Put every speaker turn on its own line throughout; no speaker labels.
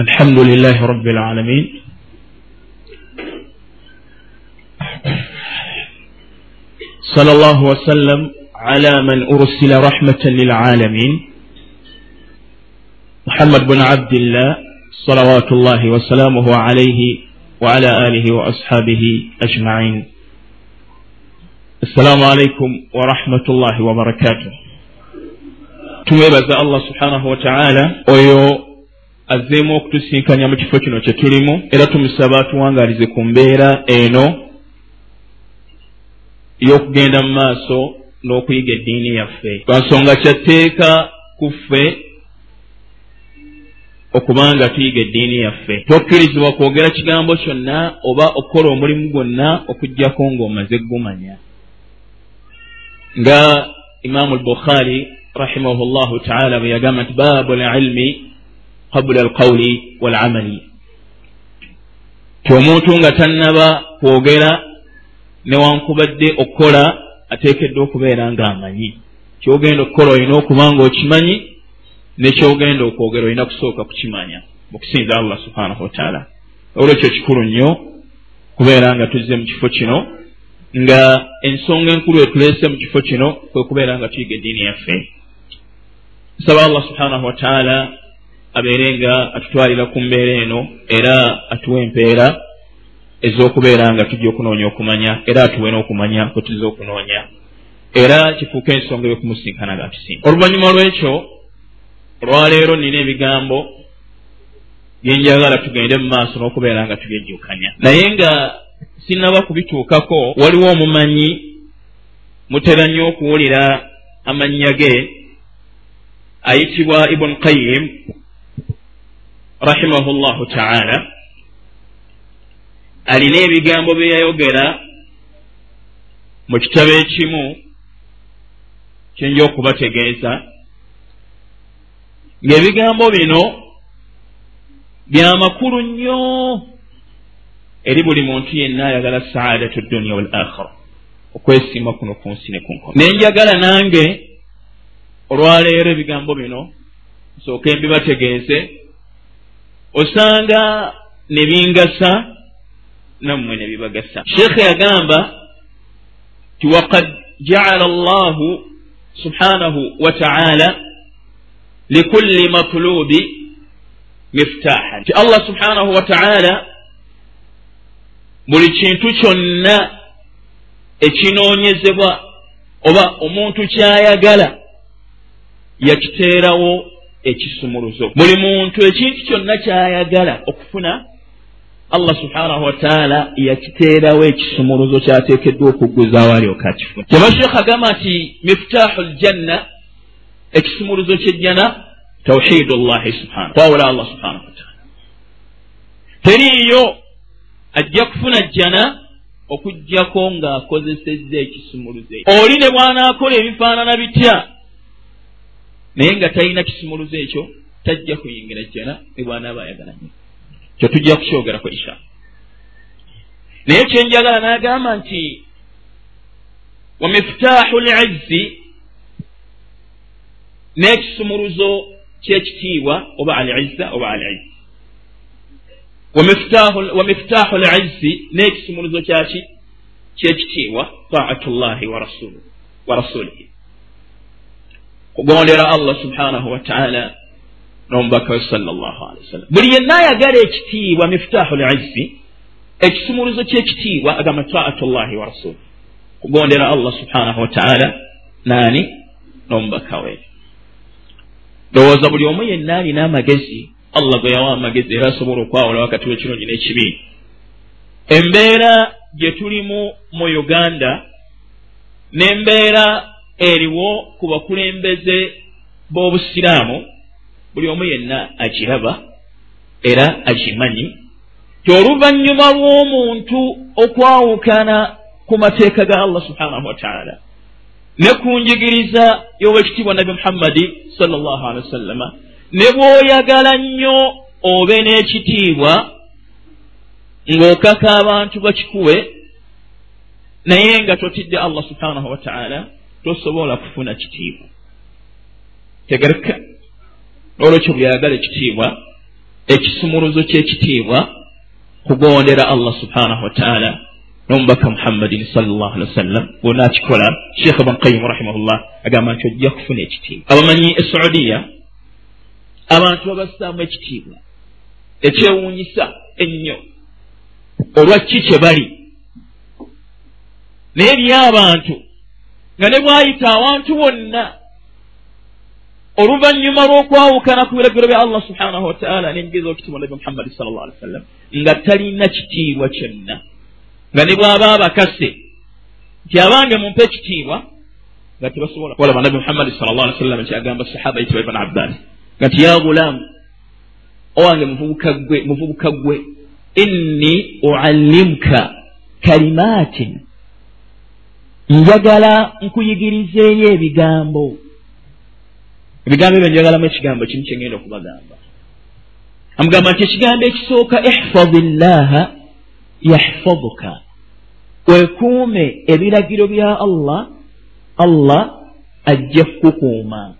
الحمد لله رب العالمين صلى الله وسلم على من أرسل رحمة للعالمين محمد بن عبد الله صلوات الله وسلامه عليه وعلى آله وأصحابه أجمعين السلام عليكم ورحمة الله وبركاته tuwebaza allah subhanahu wataala oyo azzeemu okutusinkanya mu kifo kino kye tulimu era tumusaba atuwangalize ku mbeera eno y'okugenda mu maaso n'okuyiga eddiini yaffe. Lwa nsonga kyatteeka ku ffe okubanga tuyiga eddiini yaffe. Tokkirizibwa kwogera kigambo kyonna oba okukola omulimu gwonna okugjako ng'omaze gumanya nga imaamu al-bukhari rahimahu llahu taala bwe yagamba nti baabu lilmi qabula alqawli walamali. Ti omuntu nga tannaba kwogera newankubadde okukola ateekeddwa okubeera ng'amanyi. Kyogenda okukola olina okuba nga okimanyi nekyogenda okwogera olina kusooka kukimanya mukusinza allah subhanahu wataala olwekyo kikulu nnyo kubeera nga tuzze mu kifo kino nga ensonga enkulu etuleese mu kifo kino kwe kubeera nga tuyiga eddiini yaffe. Nsaba allah subhanahu wataala abeere nga atutwalira ku mbeera eno era atuwa empeera ez'okubeera nga tujja okunoonya okumanya era atuwe n'okumanya kwe tuzza okunoonya. Era kifuuka ensonga ey'okumusinkana nga tusinga. Oluvannyuma lw'ekyo olwaleero nina ebigambo byenjagala tugende mu maaso n'okubeera nga tubyejjukanya naye nga sinnaba kubituukako waliwo omumanyi mutera nnyo okuwulira amannya ge ayitibwa ibuni qayim rahimahu llahu taala alina ebigambo bye yayogera mu kitabo ekimu kyenja okubategeeza ng'ebigambo bino byamakulu nnyo eri buli muntu yenna ayagala saadatu dunia wal akhira okwesiima kuno ku nsi ne ku nkono ne njagala nange olwaleero ebigambo bino nsooke mbibategeeze osanga ne bingasa nammwe ne bibagasa. Sheekhe yagamba ti waqad jaala allahu subhanahu wa taala likulli matlubi miftahan. Ti allah subhanahu wa taala buli kintu kyonna ekinoonyezebwa oba omuntu kyayagala yakiteerawo ekisumuluzo. Buli muntu ekintu kyonna kyayagala okufuna allah subhanahu wataala yakiteerawo ekisumuluzo kyateekeddwa okugguzaawo alyoka akifuna kyabasheekha agamba nti miftahu ljanna ekisumuluzo kyejjana tawhidu llahi subhana kwawula allah subhanahu wataala teriiyo ajja kufuna jjana okugjako ng'akozesezza ekisumuluzo oli ne bw'anaakola ebifaanana bitya naye nga talina kisumuluzo ekyo tajja kuyingira jjana ne bw'anaaba ayagala nnyo kyo tujja kukyogerako insha naye kyenjagala n'agamba nti wa mifutaahu lizzi n'ekisumuluzo ky'ekitiibwa oba al izza oba al izzi wa mifutaahu lizzi n'ekisumuluzo kyaki? Ky'ekitiibwa taatu llahi wa rasulihi kugondera allah subhanahu wataala n'omubaka we salllahu alehi wasallam. Buli yenna ayagala ekitiibwa mifutaahu lizzi ekisumuluzo ky'ekitiibwa agamba taatu llahi wa rasuli kugondera allah subhanahu wataala naani n'omubaka we. Ndowooza buli omu yenna alina amagezi allah gwe yawa amagezi era asobola okwawula wakati w'ekirungi n'ekibi. Embeera gye tulimu mu uganda n'embeera eriwo ku bakulembeze b'obusiraamu buli omu yenna agiraba era agimanyi ti oluvannyuma lw'omuntu okwawukana ku mateeka ga allah subhanahu wataala ne ku njigiriza y'owekitiibwa nabi muhammadi salllah alehi wasallama ne bw'oyagala nnyo obe n'ekitiibwa ng'okaka abantu bakikuwe naye nga totidde allah subhanahu wataala tosobola kufuna kitiibwa tegereka olwekyo bweyagala ekitiibwa ekisumuluzo kyekitiibwa kugondera allah subhanahu wataala nomubaka muhammadin salllah ali wasallam bona akikola sheekh bnqayim rahimahullah agamba nti ojja kufuna ekitiibwa. Abamanyi esaudiya abantu babassaamu ekitiibwa ekyewuunyisa ennyo. Olwa ki kye bali? Naye eriyo abantu nga ne bwayita awantu wonna. Oluvannyuma lw'okwawukana ku biragiro bya allah subhanahu wataala nengeeza okitiibwa nabi muhammadi sal llah ali wa sallam nga talina kitiibwa kyonna. Nga ne bw'aba abakase nti abange mumpe ekitiibwa nga tebasobola kubalaba nabi muhammadi sal llah ali wa sallam kyagamba sahaba yitibwa ibn abbas nga ti ya gulaamu owange muvubuka gwe inni uallimuka kalimaatin njagala nkuyigiriza eri ebigambo. Ebigambo ebyo njagalamu ekigambo kimu kyengenda okubagamba. Amugamba nti ekigambo ekisooka ihfadi llaha yahfaduka wekuume ebiragiro bya allah allah ajja kukukuuma.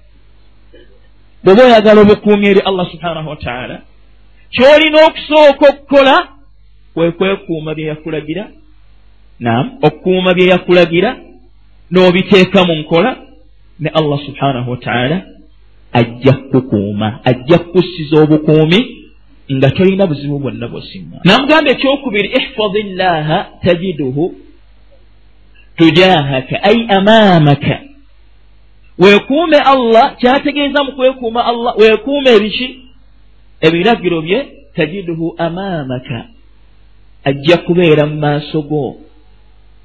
Bweoba oyagala obukuumi eri allah subhanahu wataala kyolina okusooka okukola kwe kwekuuma bye yakulagira okukuuma bye yakulagira n'obiteeka mu nkola ne allah subhanahu wataala ajja kukukuuma ajja kukussiza obukuumi nga tolina buzibu bwonna bwosimwa namugamba ekyokubiri ihfadi llaha tajiduhu tujahaka ai amaamaka weekuume allah kyategeeza mu kwekuuma allah weekuume ebiki ebiragiro bye tajiduhu amaamaka ajja kubeera mu maaso go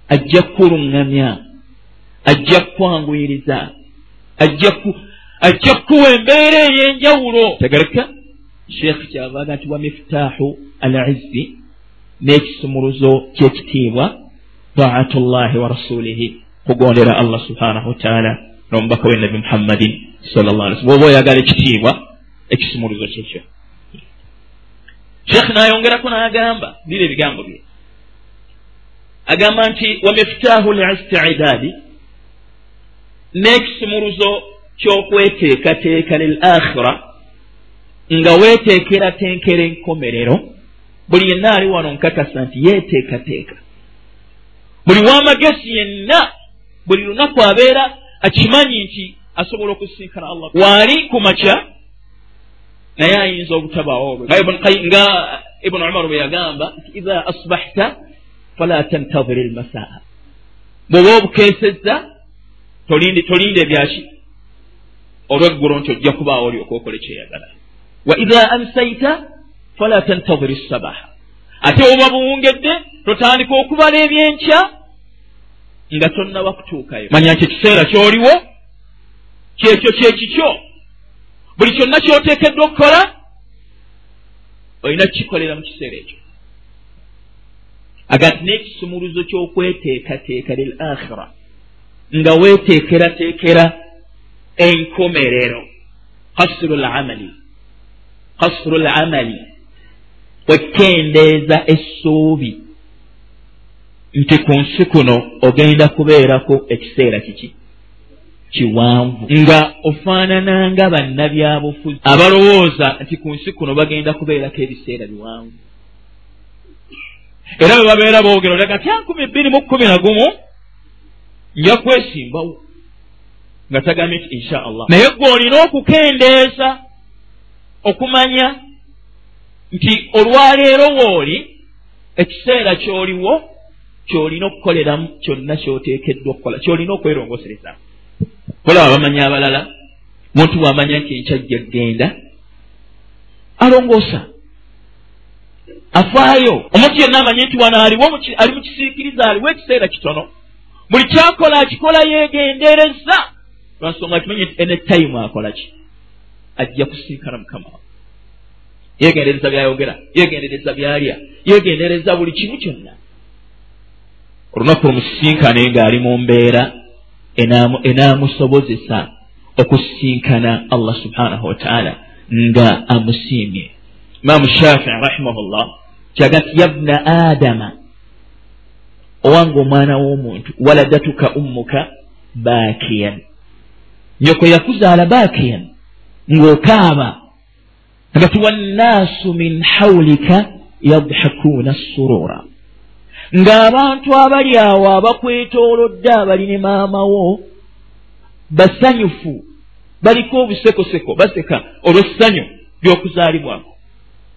ajja kukuluŋŋamya ajja kukwanguyiriza ajja kukuwa embeera ey'enjawulo. Tegereka? Sheekh kyavaaga nti wa mifutaahu al izzi n'ekisumuluzo ky'ekitiibwa taatu llahi wa rasulihi kugondera allah subhanahu wataala n'omubaka we nabi muhammadin sallallah alih sallam. Oba oyagala ekitiibwa ekisumuluzo kyekyo sheekh n'ayongerako n'agamba bira ebigambo bye agamba nti wa mifutaahu listidaadi n'ekisumuluzo ky'okweteekateeka lil akhira nga weeteekerateekera enkomerero buli yenna ali wano nkakasa nti yeeteekateeka. Buli w'amagezi yenna buli lunaku abeera akimanyi nti asobola okusinkana allah. Waali ku makya naye ayinza obutabaawo nga ibuni umaru bwe yagamba nti idha asbahta fala tantahir lmasaa bweoba obukeesezza tolinde ebyaki olweggulo nti ojja kubaawo olyoka okole kyeyagala wa idha amsaita fala tantahir sabaha ate oba buwungedde totandika okubala ebyenkya nga tonnaba kutuukayo manya nti ekiseera kyoliwo kyekyo kyekikyo buli kyonna kyoteekeddwa okukola olina kukikolera mu kiseera ekyo agati n'ekisumuluzo ky'okweteekateeka lil akhira nga weeteekerateekera enkomerero. Kasru lamali kasru lamali wekendeeza essuubi. Nti ku nsi kuno ogenda kubeerako ekiseera kiki? Kiwanvu. Nga ofaanana nga bannabyabufuzi abalowooza nti ku nsi kuno bagenda kubeerako ebiseera biwanvu era bwe babeera boogera olaga nti ankumi bbiri mu kkumi na gumu nja kwesimbawo nga tagambye nti insha allah naye gwe olina okukendeeza okumanya nti olwaleero wooli ekiseera kyoliwo kyolina okukoleramu kyonna kyoteekeddwa okukola kyolina okwerongosereza olaba bamanyi abalala muntu bwamanya nti enkyajja genda alongoosa afaayo omuntu yenna amanye nti wano ali mu kisiikiriza aliwo ekiseera kitono. Buli kyakola akikola yeegendereza. Lwansonga kimanye nti ene tayimu akola ki? Ajja kusinkana mukama wa. Yeegendereza byayogera yeegendereza byalya yeegendereza buli kimu kyonna. Olunaku lumusisinkane ng'ali mu mbeera enaamusobozesa okusinkana allah subhanahu wataala nga amusiimye. Imaamu shafii rahimahullah kyaga nti yabna adama owange omwana w'omuntu waladatuka ummuka baakiyan. Nyoko yakuzaala baakiyan ng'okaaba agati wannaasu min hawlika yadhakuuna surura. Ng'abantu abali awo abakwetoolodde abali ne maamawo basanyufu baliko obusekoseko baseka olw'essanyu ly'okuzaalibwako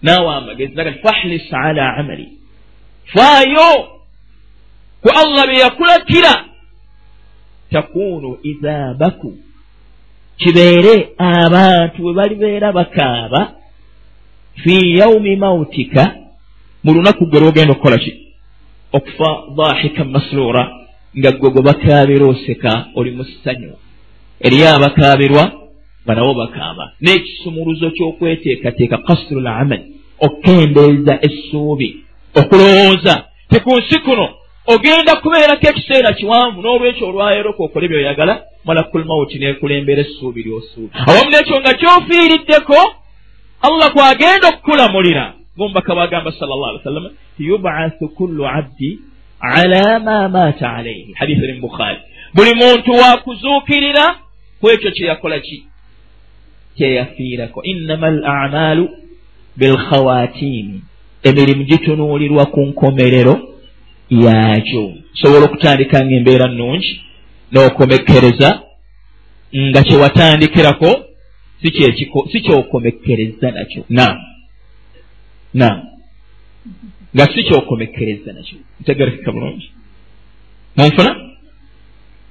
naawe amagezi nagati fahlis ala amali faayo ku allah bye yakulakira takuunu iza baku kibeere abantu bwe balibeera bakaaba fi yaumi mautika mu lunaku gwe lwogenda okukola ki okufa dhahika masruura nga gwe gwe bakaabira oseka oli mu ssanyu eriyo abakaabirwa banabo bakaaba. N'ekisumuluzo ky'okweteekateeka kasru l amal okukendeeza essuubi okulowooza. Teku nsi kuno ogenda kubeerako ekiseera kiwanvu n'olwekyo olwayeroka okole byoyagala malakul mauti neekulembera essuubi lyosuubi awamu n'ekyo nga kyofiiriddeko allah kwagenda okukulamulira. Ngaomubaka bagamba sal llah ali wasallama yubathu kullu abdi ala ma maata alaihi hadisi eri mu bukhaari buli muntu wakuzuukirira ku ekyo kyeyakola ki kyeyafiirako innama al amalu bilkhawatini emirimu gitunuulirwa ku nkomerero yakyo sobola okutandika nga embeera nnungi n'okomekkereza nga kyewatandikirako si kyokomekkereza nakyo. Nam nam nga si kyokomekkereza nakyo. Ntegerekeka bulungi. Munfuna?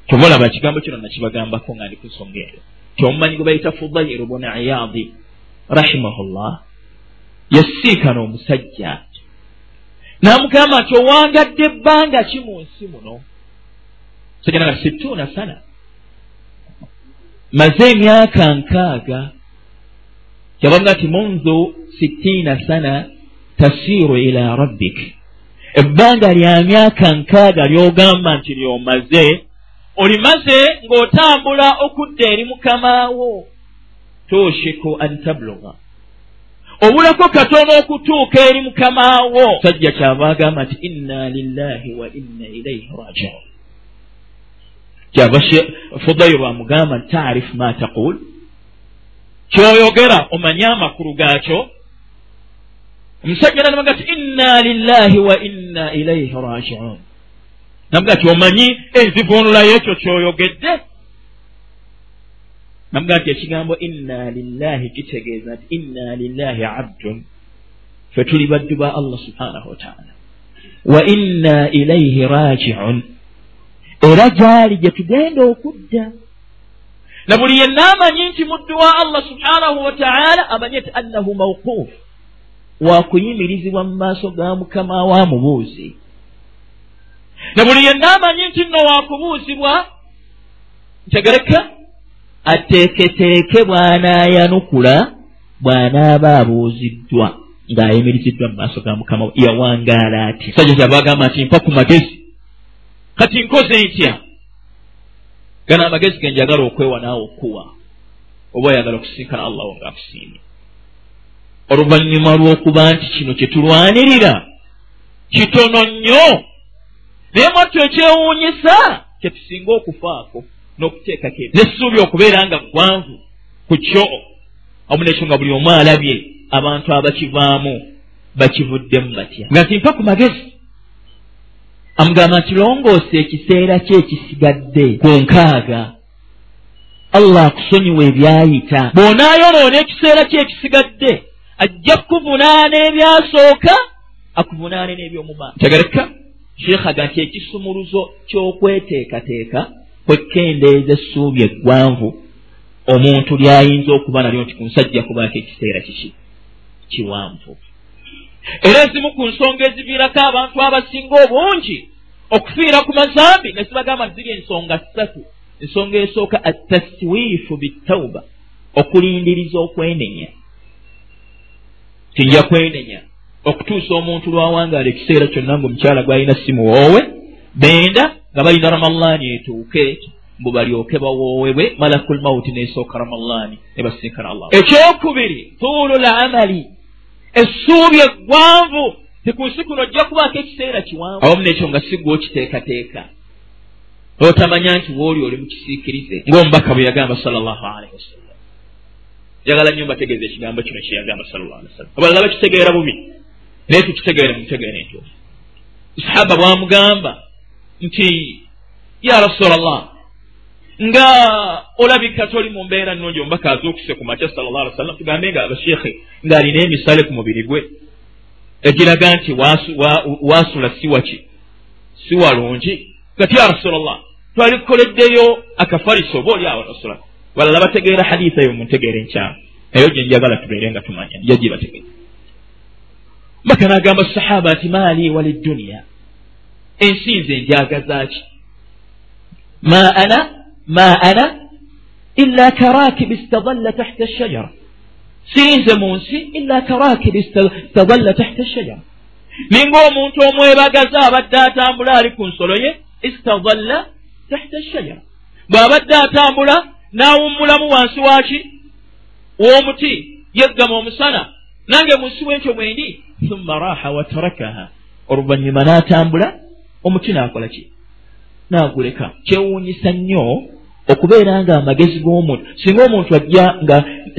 Kyobaolaba ekigambo kino nakibagambako nga ndi ku nsonga eyo kyomumanyi gwe bayita fudairu buna iyadi rahimahullah yasiikana omusajja n'amugamba nti owangadde ebbanga ki mu nsi muno. Sajja naga situuna sana. Maze emyaka nkaaga yabaga nti munzu sittiina sana tasiiru ila rabbik. Ebbanga lya myaka nkaaga ly'ogamba nti lyomaze olimaze ng'otambula okudda eri mukamaawo toshiku an tabluga. Obulako katono okutuuka eri mukamaawo sajja kyava agamba nti inna lillahi wa inna ilaihi rajiun. Kyava fudairu amugamba nti taarifu ma taqul. Kyoyogera omanye amakulu gaakyo. Omusajja nanamuga ti inna lillahi wa inna ilaihi rajiun namuga ti omanyi enzivuunula y'ekyo kyoyogedde. Namuga nti ekigambo inna lillahi kitegeeza nti inna lillahi abdun fe tuli baddu ba allah subhanahu wataala wa inna ilaihi rajiun era gyali gye tugenda okudda. Na buli yenna amanyi nti muddu wa allah subhanahu wataala amanye ti annahu mawquuf wakuyimirizibwa mu maaso ga mukama waamubuuzi na buli yenna amanyi nti nno wakubuuzibwa ntegereka ateeketeeke bw'anaayanukula bw'anaaba abuuziddwa ng'ayimiriziddwa mu maaso ga mukama we. Yawangaala ati sajja kyava agamba nti mpa ku magezi. Kati nkoze ntya? Gana amagezi ge njagala okwewa naawe okuwa oba oyagala okusinkana allahu ng'akusiimye. Oluvannyuma lw'okuba nti kino kye tulwanirira kitono nnyo naye mwattu ekyewuunyisa kye tusinga okufaako n'okuteekako n'essuubi okubeera nga gwanvu ku kyo amu nekyo nga buli omu alabye abantu abakivaamu bakivuddemu batya. Nga timpa ku magezi. Amugamba nti longoosa ekiseera kye ekisigadde ku nkaaga. Allah akusonyiwa ebyayita. Bw'onaayonoona ekiseera kye ekisigadde ajja kukuvunaana ebyasooka akuvunaane n'ebyomumaaso tegereka sheekhaga nti ekisumuluzo ky'okweteekateeka kwekendeeza essuubi eggwanvu omuntu lyayinza okuba nalyo nti ku nsajja kubaako ekiseera kiki? Kiwanvu. Era ezimu ku nsonga eziviirako abantu abasinga obungi okufiira ku mazambi ne zibagamba ziri ensonga ssatu. Ensonga esooka ataswifu bitauba okulindiriza okwenenya. Tinja kwenenya okutuusa omuntu lwawangaala ekiseera kyonna ngaomukyala gwalina simu woowe benda nga balina ramallani etuuke mbu balyoke bawoowebwe malakul mauti nesooka ramallani ne basinkana allah. Ekyokubiri tuulu lamali essuubi eggwanvu tikunsi kuno ojja kubaako ekiseera kiwanvu. Awamu nekyo nga sigwa okiteekateeka. Otamanya nti wooli oli mukisiikirize ng'omubaka bwe yagamba sal llahu alaihi wasallam njagala nnyo mbategeeza ekigambo kino kyeyagamba salllah ali wasallam abalala bakitegeera bubi naye tukitegeere mutegeere entuufu sahaba bwamugamba nti ya rasulllah nga olabika toli mu mbeera nnungi omubaka azuukuse ku makya sal llah ali wa sallam tugambe nga abasheekhe ng'alina emisale ku mubiri gwe. Egiraga nti wasula siwaki si walungi kati ya rasulllah twalikoleddeyo akafariso oba oli awo rasula balala bategeera haditha eyo muntegeera enkyama eyo gye njagala tubeere nga tumanya niyo mbaka n'agamba sahaba nti maali walidduniya ensi nze njagazaaki ma ana ma ana illa karakibi istadalla tahta shajara siinze mu nsi illa karakibi istadalla tahta shajara ninga omuntu omwebagaza abadde atambula ali ku nsolo ye istadalla tahta shajara bw'abadde atambula n'awummulamu wansi waki w'omuti yeggama omusana nange munsi w'ekyo mwendi thumma raha watarakaha oluvannyuma n'atambula omuti n'akola ki? N'aguleka. Kyewuunyisa nnyo okubeera nga amagezi g'omuntu. Singa omuntu ajja nga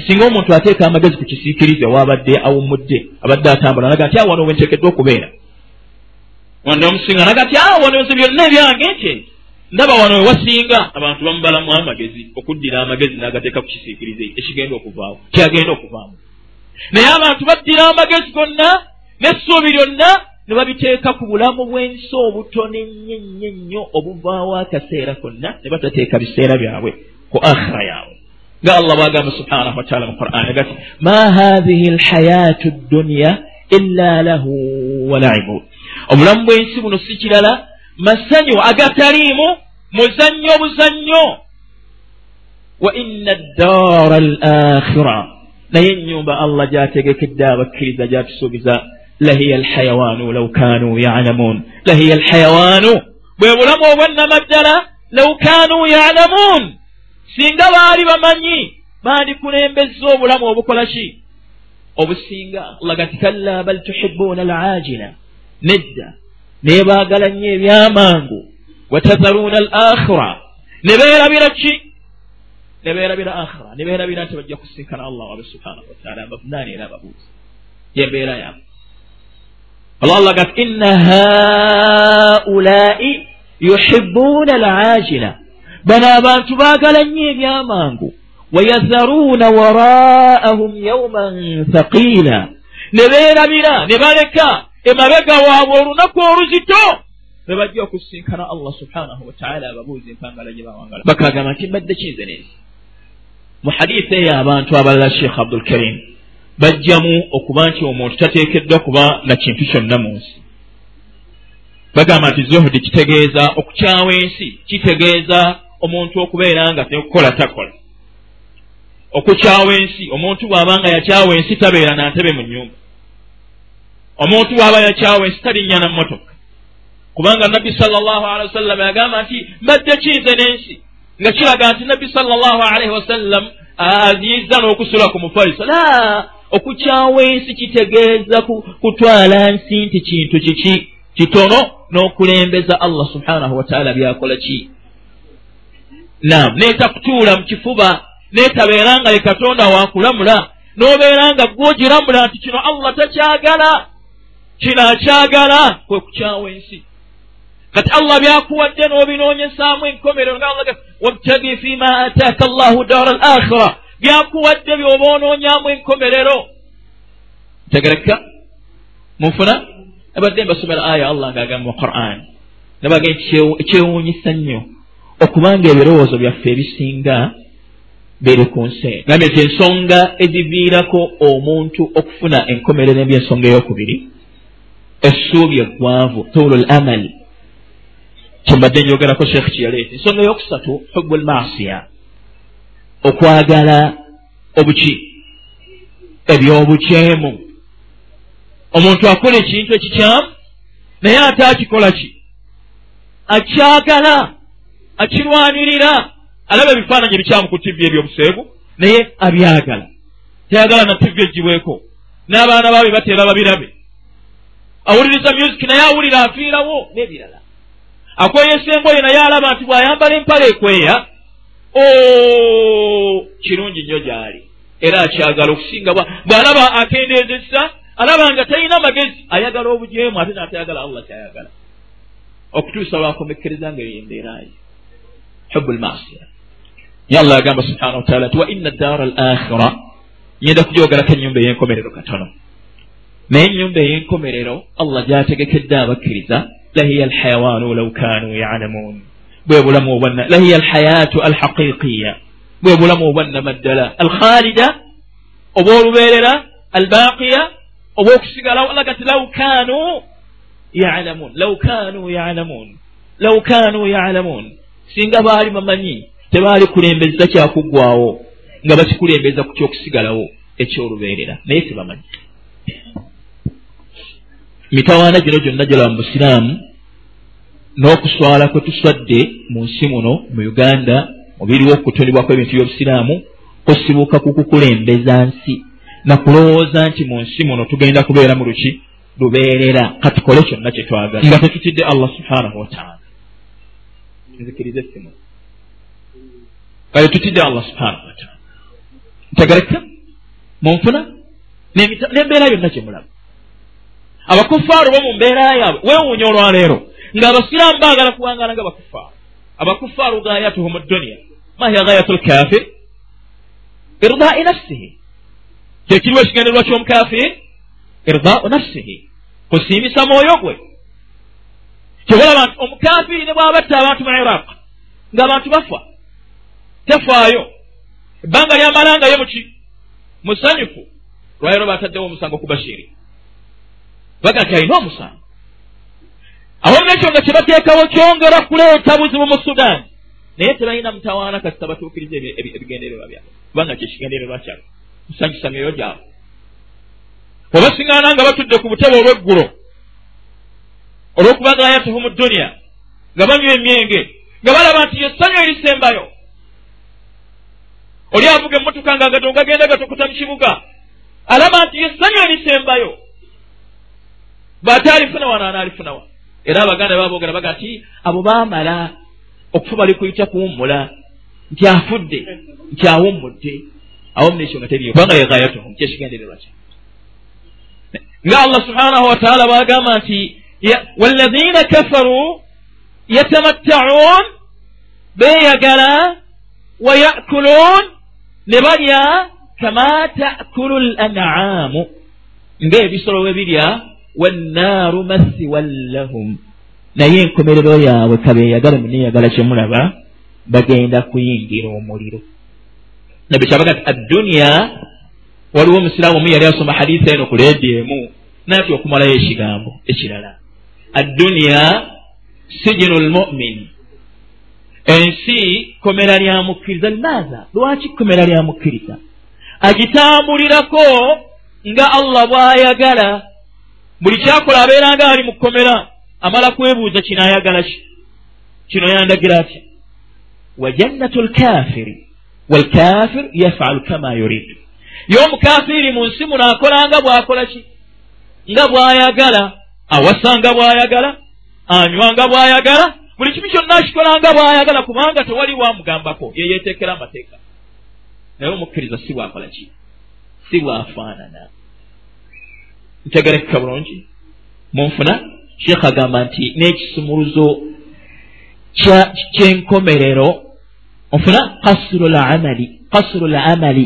singa omuntu ateeka amagezi ku kisiikirize waabadde awummudde abadde atambula naga nti awano wenteekeddwa okubeera? Wanda omusinga naga nti awano nze byonna ebyange nti ndaba wano wewasinga abantu bamubalamu amagezi okuddira amagezi n'agateeka ku kisiikirize ekigenda okuvaawo kyagenda okuvaamu naye abantu baddira amagezi gonna n'essuubi lyonna ne babiteeka ku bulamu bw'ensi obutono ennyo ennyo nnyo obuvaawo akaseera konna ne batateeka biseera byabwe ku akhira yaabwe. Nga allah bwagamba subhanahu wataala mu qur'ani gati ma hathihi lhayaatu dduniya illa lahu walaibu obulamu bw'ensi buno si kirala masanyu agataliimu muzannyo buzannyo. Wa inna addaara al akhira naye ennyumba allah gyategekedde abakkiriza gyatusuubiza lahiya alhayawaanu law kaanuu yalamuun lahiya alhayawaanu bwe bulamu obwannamaddala law kaanuu yalamuun singa baali bamanyi bandikulembezza obulamu obukola ki obusinga lagati kalla bal tuhibbuuna alaajila nedda naye baagala nnyo ebyamangu watazaruuna al akhira ne beerabira ki ne beerabira akhira ne beerabira nti bajja kusinkana allah wabe subhanahu wataala abavunaani era ababuuzi yembeera yaabwe allah allah gati inna haulai yuhibuuna alajila bano abantu baagala nnyo ebyamangu wayadharuuna waraahum yauman thaqiila ne beerabira ne baleka emabega waabwe olunaku oluzito ne bajja okusinkana allah subhanahu wataala ababuuzi empangala gye bawangala bakagamba nti mbadde kinze nezi mu hadithi eyo abantu abalala sheekh abdulkarim bajjamu okuba nti omuntu tateekeddwa kuba na kintu kyonna mu nsi. Bagamba nti zuhudi kitegeeza okukyawa ensi kitegeeza omuntu okubeera nga tekukola takola. Okukyawa ensi omuntu bw'aba nga yakyawa ensi tabeera na ntebe mu nnyumba. Omuntu bw'aba yakyawa ensi talinnya na mmotoka. Kubanga nabbi salllahu alehi wasallam yagamba nti mbadde kinze n'ensi nga kiraga nti nabbi salllahu alaihi wasallam aziyiza n'okusula ku mufaliso la okukyawa ensi kitegeeza kutwala nsi nti kintu kiki? Kitono n'okulembeza allah subhanahu wataala byakola ki? Nam neetakutuula mu kifuba neetabeera nga ye katonda wakulamula n'obeera nga gwogiramula nti kino allah takyagala kino akyagala. Kwe kukyawa ensi kati allah byakuwadde n'obinoonyesaamu enkomerero nga allah wabtagi fima ataaka allahu daara al akhira byakuwadde byoba onoonyamu enkomerero ntegereka munfuna abadde mbasomera aya allah ngaagamba mu quran nabaga ekyewuunyisa nnyo okubanga ebirowoozo byaffe ebisinga biri ku nsi gambye nti ensonga eziviirako omuntu okufuna enkomerero ebyensonga eyokubiri essuubi eggwavu tuulu l amal kyembadde njogerako sheekh kyeyaleeta ensonga eyokusatu hubu lmasiya okwagala obuki ebyobukyemu omuntu akola ekintu ekikyamu naye ate akikola ki? Akyagala akirwanirira. Alaba ebifaananyi ebikyamu ku tivi ebyobuseegu naye abyagala. Tayagala na tivi egibweko n'abaana baabe bateera babirabe. Awuliriza music naye awulira afiirawo n'ebirala akweyesa engoye naye alaba nti bw'ayambala empala ekweya kirungi nnyo gy'ali. Era akyagala okusinga bw'alaba akendeezesa alaba nga talina magezi ayagala obujeemu ate naatayagala allah kyayagala. Okutuusa lwakomekkereza nga eyo embeerayo hubu lmasiya ye allah agamba subhanahu wataala nti wa inna daara al akhira nyenda kujogerako ennyumba ey'enkomerero katono. Naye ennyumba ey'enkomerero allah gyategekedde abakkiriza lahiya alhayawaanu law kaanu yalamuun bwe bulamu obwanna lahiya alhayaatu alhaqiqiya bwe bulamu obwannama ddala alkhalida oba olubeerera albaaqiya oba okusigalawo allah gati law kaanu yalamuun law kaanu yalamuun law kaanu yalamuun singa baali bamanyi tebaali kulembeza kyakuggwawo nga bakikulembeza ku kyokusigalawo ekyolubeerera naye tebamanyi mitawaana gino gyonna gyolaba mu busiraamu n'okuswala kwe tuswadde mu nsi muno mu uganda mubiriwo okutondebwako ebintu by'obusiraamu kusibuka ku kukulembeza nsi. Nakulowooza nti mu nsi muno tugenda kubeera mu luki lubeerera. Katukole kyonna kye twagala. Nga tetutidde allah subhanahu wataala nzikirize simu. Kale tutidde allah subhanahu wataala ntegereka munfuna n'embeera yonna gye mulaba abakufaaru bo mu mbeera yaabwe weewuunya olwaleero ng'abasiraamu baagala kuwangana nga bakufaaru abakufaaru gayatuhum dduniya mahiya gayatu lkafir irdaai nafsihi. Kyekiriwo ekigendererwa ky'omukafiri irdaau nafsihi. Kusiimisa mwoyo gwe. Kyobalaba nti omukafiri ne bw'abatta abantu mu iraq ng'abantu bafa tefaayo. Ebbanga lyamalangayo muki musanyufu lwayiro bataddewo omusango ku bashiri baga nti alina omusango awamu nekyo nga kyebateekawo kyongera kuleeta buzibu mu sudaani naye tebalina mutawaana kasi tabatuukiriza ebigendererwa byabwe. Kubanga kyekigendererwa kyabwe. Kusanyusa myoyo gyabwe. Obasiŋŋaana nga batudde ku butebe olw'eggulo olw'okuba gaayatuhu mu dduniya nga banywa emyenge nga balaba nti yessanyu erisembayo. Oli avuga emmotoka nga gato gagenda gatokota mu kibuga alaba nti yessanyu erisembayo bw'ate alifuna wano anaalifuna wa era abaganda baboogera baga nti abo baamala okufa bali kuyita kuwummula nti afudde nti awummudde. Awamu nekyo nga teriyo kubanga yegayatuhum kyekigendererwa kya nga allah subhanahu wataala bwagamba nti walladhina kafaru yatamattaun beeyagala wayakuluun ne balya kama takulu l an'amu ng'ebisolo bwe birya wannaaru mathiwan lahum naye enkomerero yaabwe kabeeyagala muneyagala kyemulaba bagenda kuyingira omuliro nabwe kyabaga ti adduniya waliwo omusiraamu omu yali asoma hadisi eno ku leedi emu naatya okumalayo ekigambo ekirala adduniya sijinu lmumin ensi komera lya mukkiriza limaaza lwaki komera lya mukkiriza agitambulirako nga allah bw'ayagala buli kyakola abeera nga ali mu kkomera amala kwebuuza kino ayagala ki? Kino yandagira atya? Wa jannatu lkafiri walkafir yafalu kama yuridu ye omukafiri mu nsi muno akola nga bw'akola ki? Nga bw'ayagala awasa nga bw'ayagala anywa nga bw'ayagala buli kimu kyonna akikola nga bw'ayagala kubanga tewali wamugambako ye yeeteekera amateeka. Naye omukkiriza si bwakola ki? Si bwafaanana ntegerekeka bulungi munfuna sheekh agamba nti n'ekisumuluzo kyenkomerero onfuna kasuru lamali kasuru lamali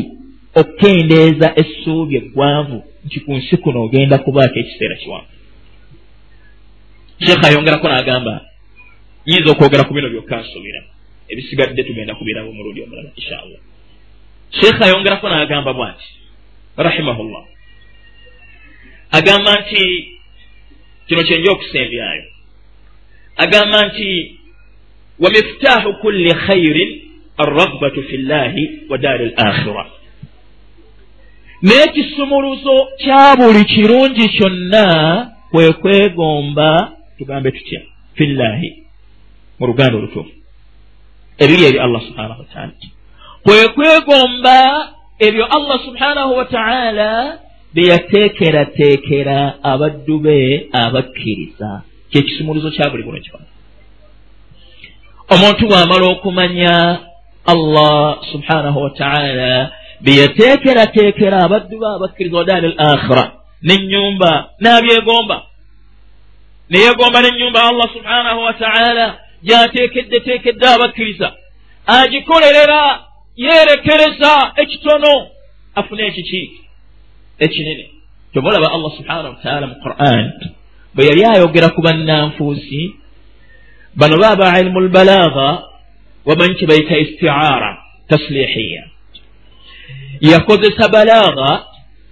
okukendeeza essuubi eggwanvu nti ku nsi kuno ogenda kubaako ekiseera kiwanvu sheekh ayongerako n'agamba nyinza okwogera ku bino byokka nsuubira ebisigadde tugenda kubirabo omulundi omulala inshaallah sheekh ayongerako n'agamba bwati rahimahullah agamba nti kino kyenja okusembyayo agamba nti wa miftaahu kulli khairin arragbatu fi llahi wa daari l akhira n'ekisumuluzo kya buli kirungi kyonna kwe kwegomba tugambe tutya? Fi llahi mu luganda olutuufu ebiri eri allah subhanahu wataala kwe kwegomba ebyo allah subhanahu wataala bye yateekerateekera abaddu be abakkiriza. Kyekisumuluzo kya buli buno kyona omuntu bw'amala okumanya allah subhanahu wataala byeyateekerateekera abaddu be abakkiriza wadaali al akhira n'ennyumba n'abyegomba neyegomba n'ennyumba allah subhanahu wataala gyateekeddeteekedde abakkiriza agikolerera yeerekereza ekitono afune ekiki ekinene tomulaba allah subhanahu wataala mu quran bwe yali ayogera ku bannanfuusi bano baaba ilimu lbalaaga wamanyi kye bayita istiaara taslihiya. Yakozesa balaaga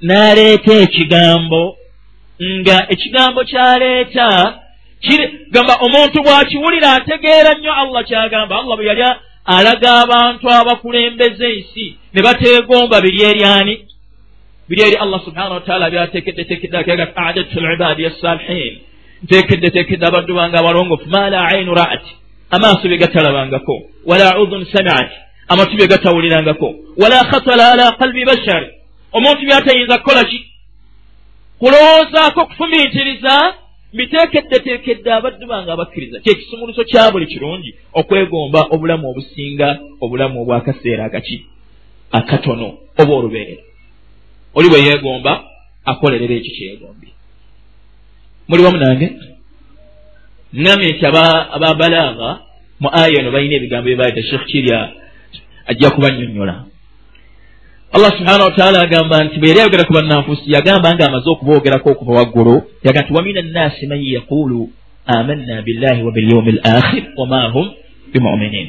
n'aleeta ekigambo nga ekigambo kyaleeta gamba omuntu bw'akiwulira ategeera nnyo allah kyagamba. Allah bwe yali alaga abantu abakulembeza ensi ne bateegomba biri eryani biri eri allah subhanahu wataala byatekeddetekedde akaga adadtu libadi assalihin ntekeddetekedde abaddu bange abalongofu ma la ainu ra'at amaaso bye gatalabangako wala udhun samiat amatu bye gatawulirangako wala khatala ala qalbi bashari omuntu byatayinza kukola ki kulowoozaako kufumiitiriza mbiteekeddeteekedde abaddu bange abakkiriza kyekisumuluso kya buli kirungi okwegomba obulamu obusinga obulamu obwakaseera akaki akatono oba olubeerera oli bwe yeegomba akolerera ekyo kyeyegombye muli wamu nange? Ŋŋambye nti ababalaaga mu aya eno balina ebigambo bye baayita sheekh kirya ajja kubannyonnyola allah subhanahu wataala agamba nti bwe yali ayogera ku bannanfuusi yagamba nga amaze okuboogerako okuva waggulu yaga nti wamina nnaasi man yaqulu amanna billahi wa bilyaumi lakhir wama hum bimuminin.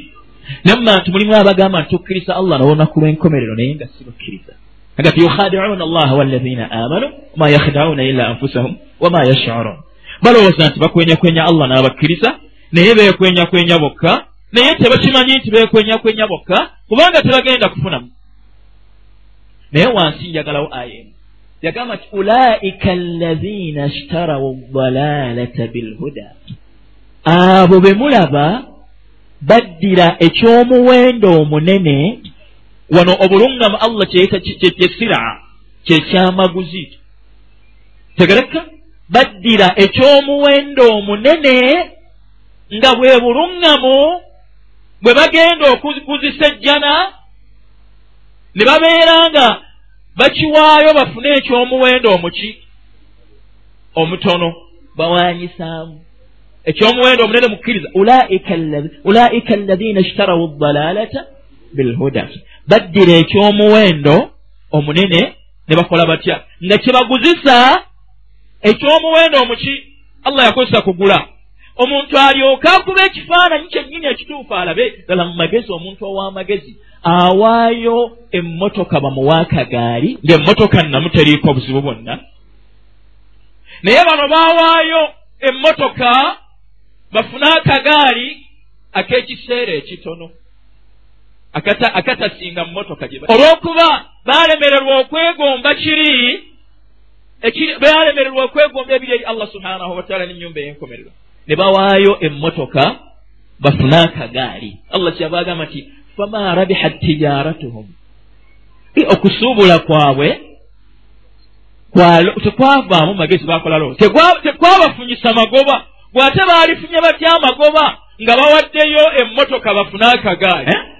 Namma nti mulimu abagamba nti tukkiriza allah n'olunaku lw'enkomerero naye nga si bakkiriza aga ti yukhadicuuna allaha wallazina amanu wama yakhdacuuna illa anfusahum wama yashcurun balowooza nti bakwenyakwenya allah n'abakkiriza naye beekwenyakwenya bokka naye tebakimanyi nti beekwenyakwenya bokka kubanga tebagenda kufunamu. Naye wansi njagalawo aya emu. Yagamba nti ulaika allazina shtarawu dalalata bilhuda. Abo be mulaba baddira ekyomuwendo omunene wano obulungamu allah kyesira kyekyamaguzi tegereka? Baddira ekyomuwendo omunene nga bwe bulungamu bwe bagenda okuguzisa ejjana ne babeera nga bakiwaayo bafune ekyomuwendo omuki omutono. Bawanyisaamu ekyomuwendo omunene mukkiriza ulaika allazina ishtarawu dalalata bilhuda baddira ekyomuwendo omunene ne bakola batya? Nga kyebaguzisa ekyomuwendo omuki allah yakozesa kugula. Omuntu alyoke akuba ekifaananyi kyennyini ekituufu alabe ddala mu magezi omuntu ow'amagezi awaayo emmotoka bamuwaakagaali ng'emmotoka nnamu teriiko obuzibu bwonna. Naye bano baawaayo emmotoka bafune akagaali ak'ekiseera ekitono akatasinga mu motoka gye olw'okuba baalemererwa okwegomba kiri baalemererwa okwegomba ebiri eri allah subhanahu wataala n'ennyumba ey'enkomerero. Ne bawaayo emmotoka bafune akagaali. Allah kyava agamba nti fama rabihat tijaratuhum. Okusuubula kwabwe tekwavaamu magezi bakolalo tekwabafunyisa magoba. Bw'ate baalifunye batya amagoba? Nga bawaddeyo emmotoka bafune akagaali. Eh?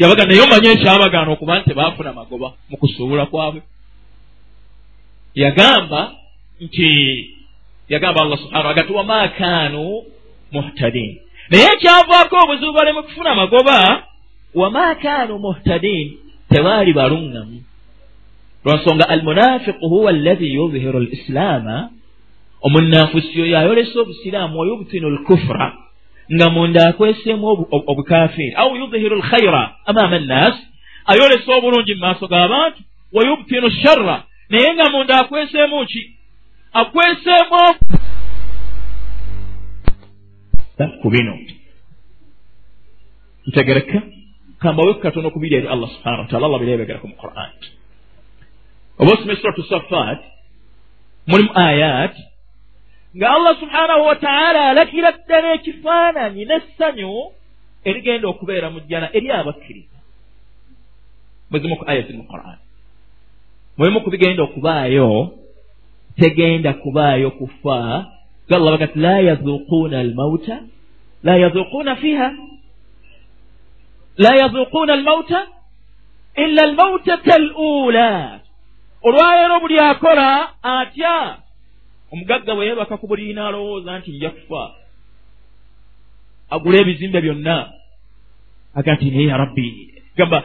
Yabaga naye omanye ekyabagaana okuba nti tebaafuna magoba mu kusuubula kwabwe. Yagamba nti yagamba allah subhana agati wama kaanu muhtadin. Naye ekyavaako obuzibu balemu kufuna magoba wama kaanu muhtadin tebaali baluŋŋamu lwansonga almunafiqu huwa allazi yudhiru lislaama omunanfusi oyo ayolesa obusiraamu wayubtinu lkufura nga munda akweseemu obukafiri au yudhiru lkhaira amaama annas ayolesa obulungi mu maaso g'abantu wayubtinu sharra naye nga munda akweseemu ki? Akweseemu ku bino. Ntegereka kambawe katono kubiri eri allah subhanahu wataala allah birebegeraku mu quran. Oba osoma suratu safat mulimu ayat nga allah subhanahu wataala alagira ddala ekifaananyi n'essanyu erigenda okubeera mu jjana eri abakkiriza. Mwezimu ku aya ziri mu quran. Mulimu kubigenda okubaayo tegenda kubaayo kufa. Ga allah bagati la yazuquuna almauta la yazuquuna fiha la yazuquuna almauta ila almautata al ula olwaleero buli akola atya omugagga bwe yeebaka ku buli naalowooza nti nja kufa agula ebizimbe byonna. Aga nti naye ya rabbi gamba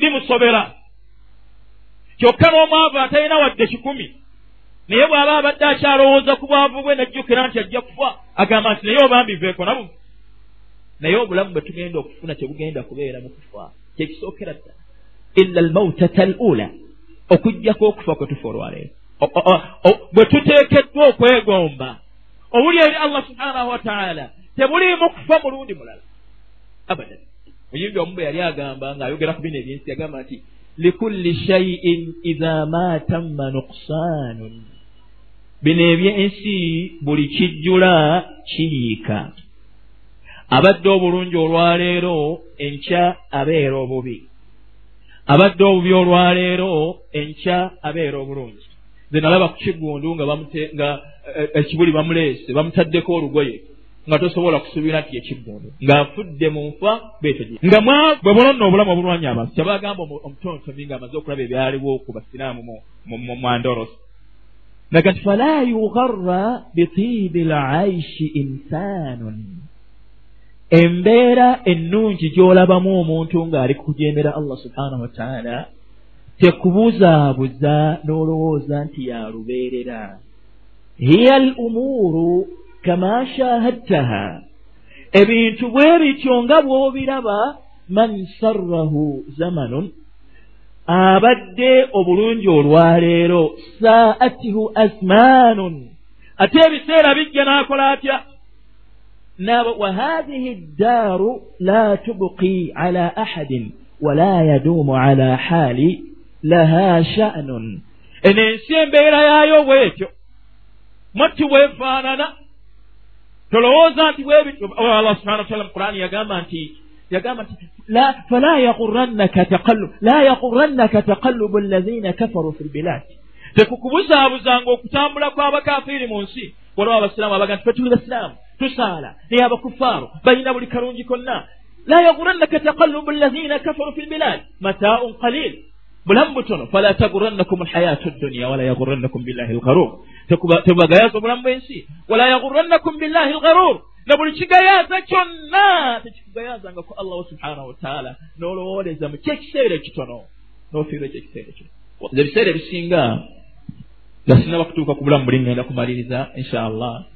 bimusobera. Kyokka n'omwavu atalina wadde kikumi naye bw'aba abadde akyalowooza ku bwavu bwe najjukira nti ajja kufa agamba nti naye obambiveeko nabu naye obulamu bwe tugenda okufuna tebugenda kubeera mu kufa kyekisookera ddala. Ila almautata al ula okugjako okufa kwe tufa olwaleero bwe tuteekeddwa okwegomba obuli eri allah subhanahu wataala tebuliimu kufa mulundi mulala. Abadan. Muyimbi omu bwe yali agamba ng'ayogera ku bino ebyensi yagamba nti likulli shaiin idha ma tamma nuksaanun bino ebyensi buli kijjula kiyiika. Abadde obulungi olwaleero enkya abeera obubi. Abadde obubi olwaleero enkya abeera obulungi ze nalaba ku kiggundu nga nga eh, ekibuli bamuleese bamutaddeko olugoye nga tosobola kusuubira nti ekiggundu ng'afudde mu nfa beetegi nga bwe bulonna obulamu obulwanya abantu kyabagamba omutontomi ng'amaze okulaba ebyaliwo ku basiraamu mwandorosi naga nti fala yugarra bitiibi laishi insanun. Embeera ennungi gy'olabamu omuntu ng'ali kukujembera allah subhanahu wataala tekubuzaabuza n'olowooza nti yalubeerera hiya al umuuru kama shahadtaha ebintu bwe bityo nga bw'obiraba man sarrahu zamanun abadde obulungi olwaleero saatihu asmaanun ate ebiseera bijja n'akola atya وهذه الدار لا تبقي على أحد ولا يدوم على حال laha sha'nun. Eno ensi embeera yaayo bwetyo mwatti bwefaanana. Tolowooza nti bwebiallah subhana wataala mu qurani yagamba nti yagamba nti fala yagurannaka taqallub la yagurannaka taqallubu allazina kafaru fi lbilad tekukubuzaabuzanga okutambula kw'abakafiiri mu nsi. Waliwo abasiraamu abaga nti fetuli basiraamu tusaala naye abakufaaru balina buli kalungi konna. La yagurannaka taqallubu allazina kafaru fi lbilad mataaun qalil bulamu butono fala tagurannakum alhayatu dduniya wala yagurannakum billahi algarur tebubagayaza obulamu bw'ensi wala yagurannakum billahi algarur na buli kigayaza kyonna tekikugayazangako allahu subhanahu wataala n'olowooleza mu kyekiseera ekitono. N'ofiirwa ekyekiseera ekyo ebiseera ebisinga nga sinaba kutuuka ku bulamu buli ngenda kumaliriza insha allah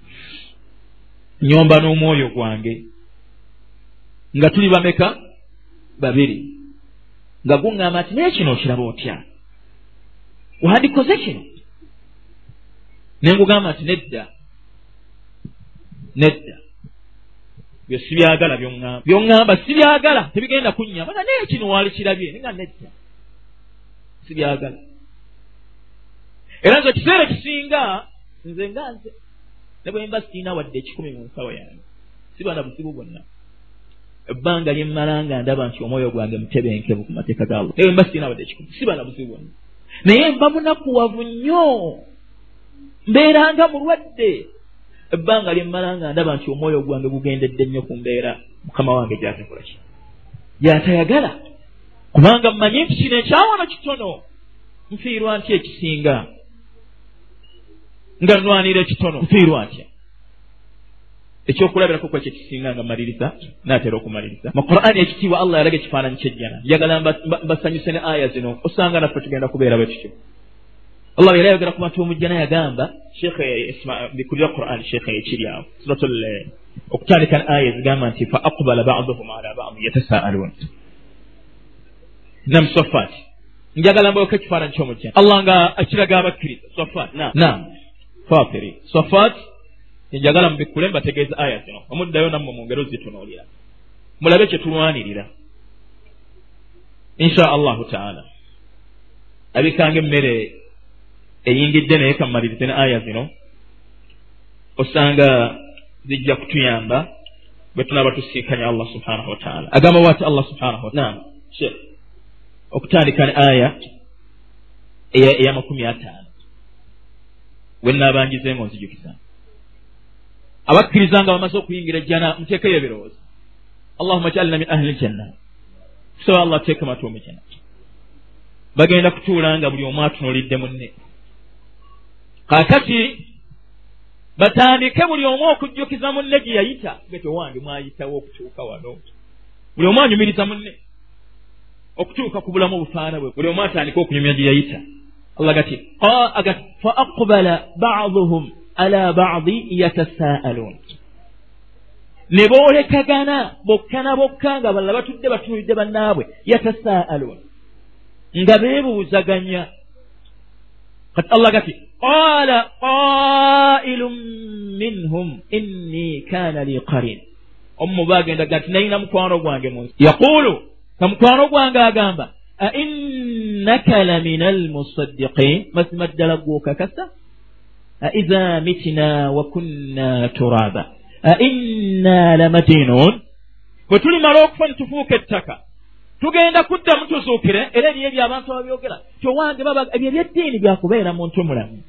nyomba n'omwoyo gwange. Nga tuli bameka? Babiri nga guŋŋamba nti naye kino okiraba otya? Wandikoze kino? Ne ngugamba nti nedda nedda. Byo sibyagala byoŋŋamba. Byoŋŋamba sibyagala tebigenda kunnyamba. Nga naye kino wali kirabye ninga nedda. Sibyagala. Era nze ekiseera ekisinga nze nga nze ne bwe mba siina wadde ekikumi mu nsawo yange. Sibana buzibu bwonna ebbanga lyemmala nga ndaba nti omwoyo gwange mutebenkevu ku mateeka ga allah eyo mba sirina wadde ekikumi sibala buzibu bwonna naye mba munakuwavu nnyo. Mbeeranga mulwadde. Ebbanga lyemmala nga ndaba nti omwoyo gwange gugendedde nnyo ku mbeera. Mukama wange gyatakola ki? Gyatayagala. Kubanga mmanyi nti kino ekyawono kitono. Nfiirwa ntya ekisinga? Nga nwanira ekitono. Nfiirwa ntya ekyokulabirako kwekyo kisinga nga maliriza naatera okumaliriza. Mu qur'ani ekitiibwa allah yalaga ekifaananyi kyejjana njagala mbasanyuse ne aya zino osanga naffe tugenda kubeera bwe tutyo allah yali ayogera ku bantu omujjana yagamba bikulira qur'ani sheekhe ekiri awo. Surat okutandika aya zigamba nti fa aqbala baduhum ala badi yatasaalun. Nam sofat njagala mbayoka ekifaananyi kyomujjana allah nga akiraga abakkiriza. Sofat nam fatiri sofat njagala mubikkule mbategeeza aya zino. Omuddayo nammwe mu ngero zitunuulira. Mulabe kye tulwanirira. Insha allahu taala. Abikanga emmere eyingidde naye kammalirize ne aya zino osanga zijja kutuyamba bwe tunaba tusiikanya allah subhanahu wataala agamba waati allah subhanahu wataala shekh okutandika ne aya eyamakumi ataano. Wenaabangizenga onzijukizanga abakkiriza nga bamaze okuyingira ejjana muteekeyo ebirowoozo allahuma jalna min ahli ljanna kusaba allah teeka matuumi kyena bagenda kutuula nga buli omu atunuulidde munne. Kaakati batandike buli omu okujjukiza munne gye yayita. Ge tewange mwayitawo okutuuka wano. Buli omu anyumiriza munne. Okutuuka ku bulamu obufaana bwe buli omu atandike okunyumya gye yayita. Allah gati agati fa aqbala baduhum ala badi yatasaaluun ne boolekagana bokka na bokka nga balala batudde batunuulidde bannaabwe yatasaaluun nga beebuuzaganya kati allah gati qala qailu minhum inni kana li qarin omu bagenda gati nalina mukwano gwange munsi yaqulu ka mukwano gwange agamba ainnaka lamin almusaddiqin mazima ddala gwokakasa wa kunna turaba ainna lamadinun bwe tulimala okufa ne tufuuka ettaka tugenda kuddamu tuzuukire era eriyo ebyo abantu ababyogera kyowange baba ebyo ebyeddiini byakubeera muntu mulamu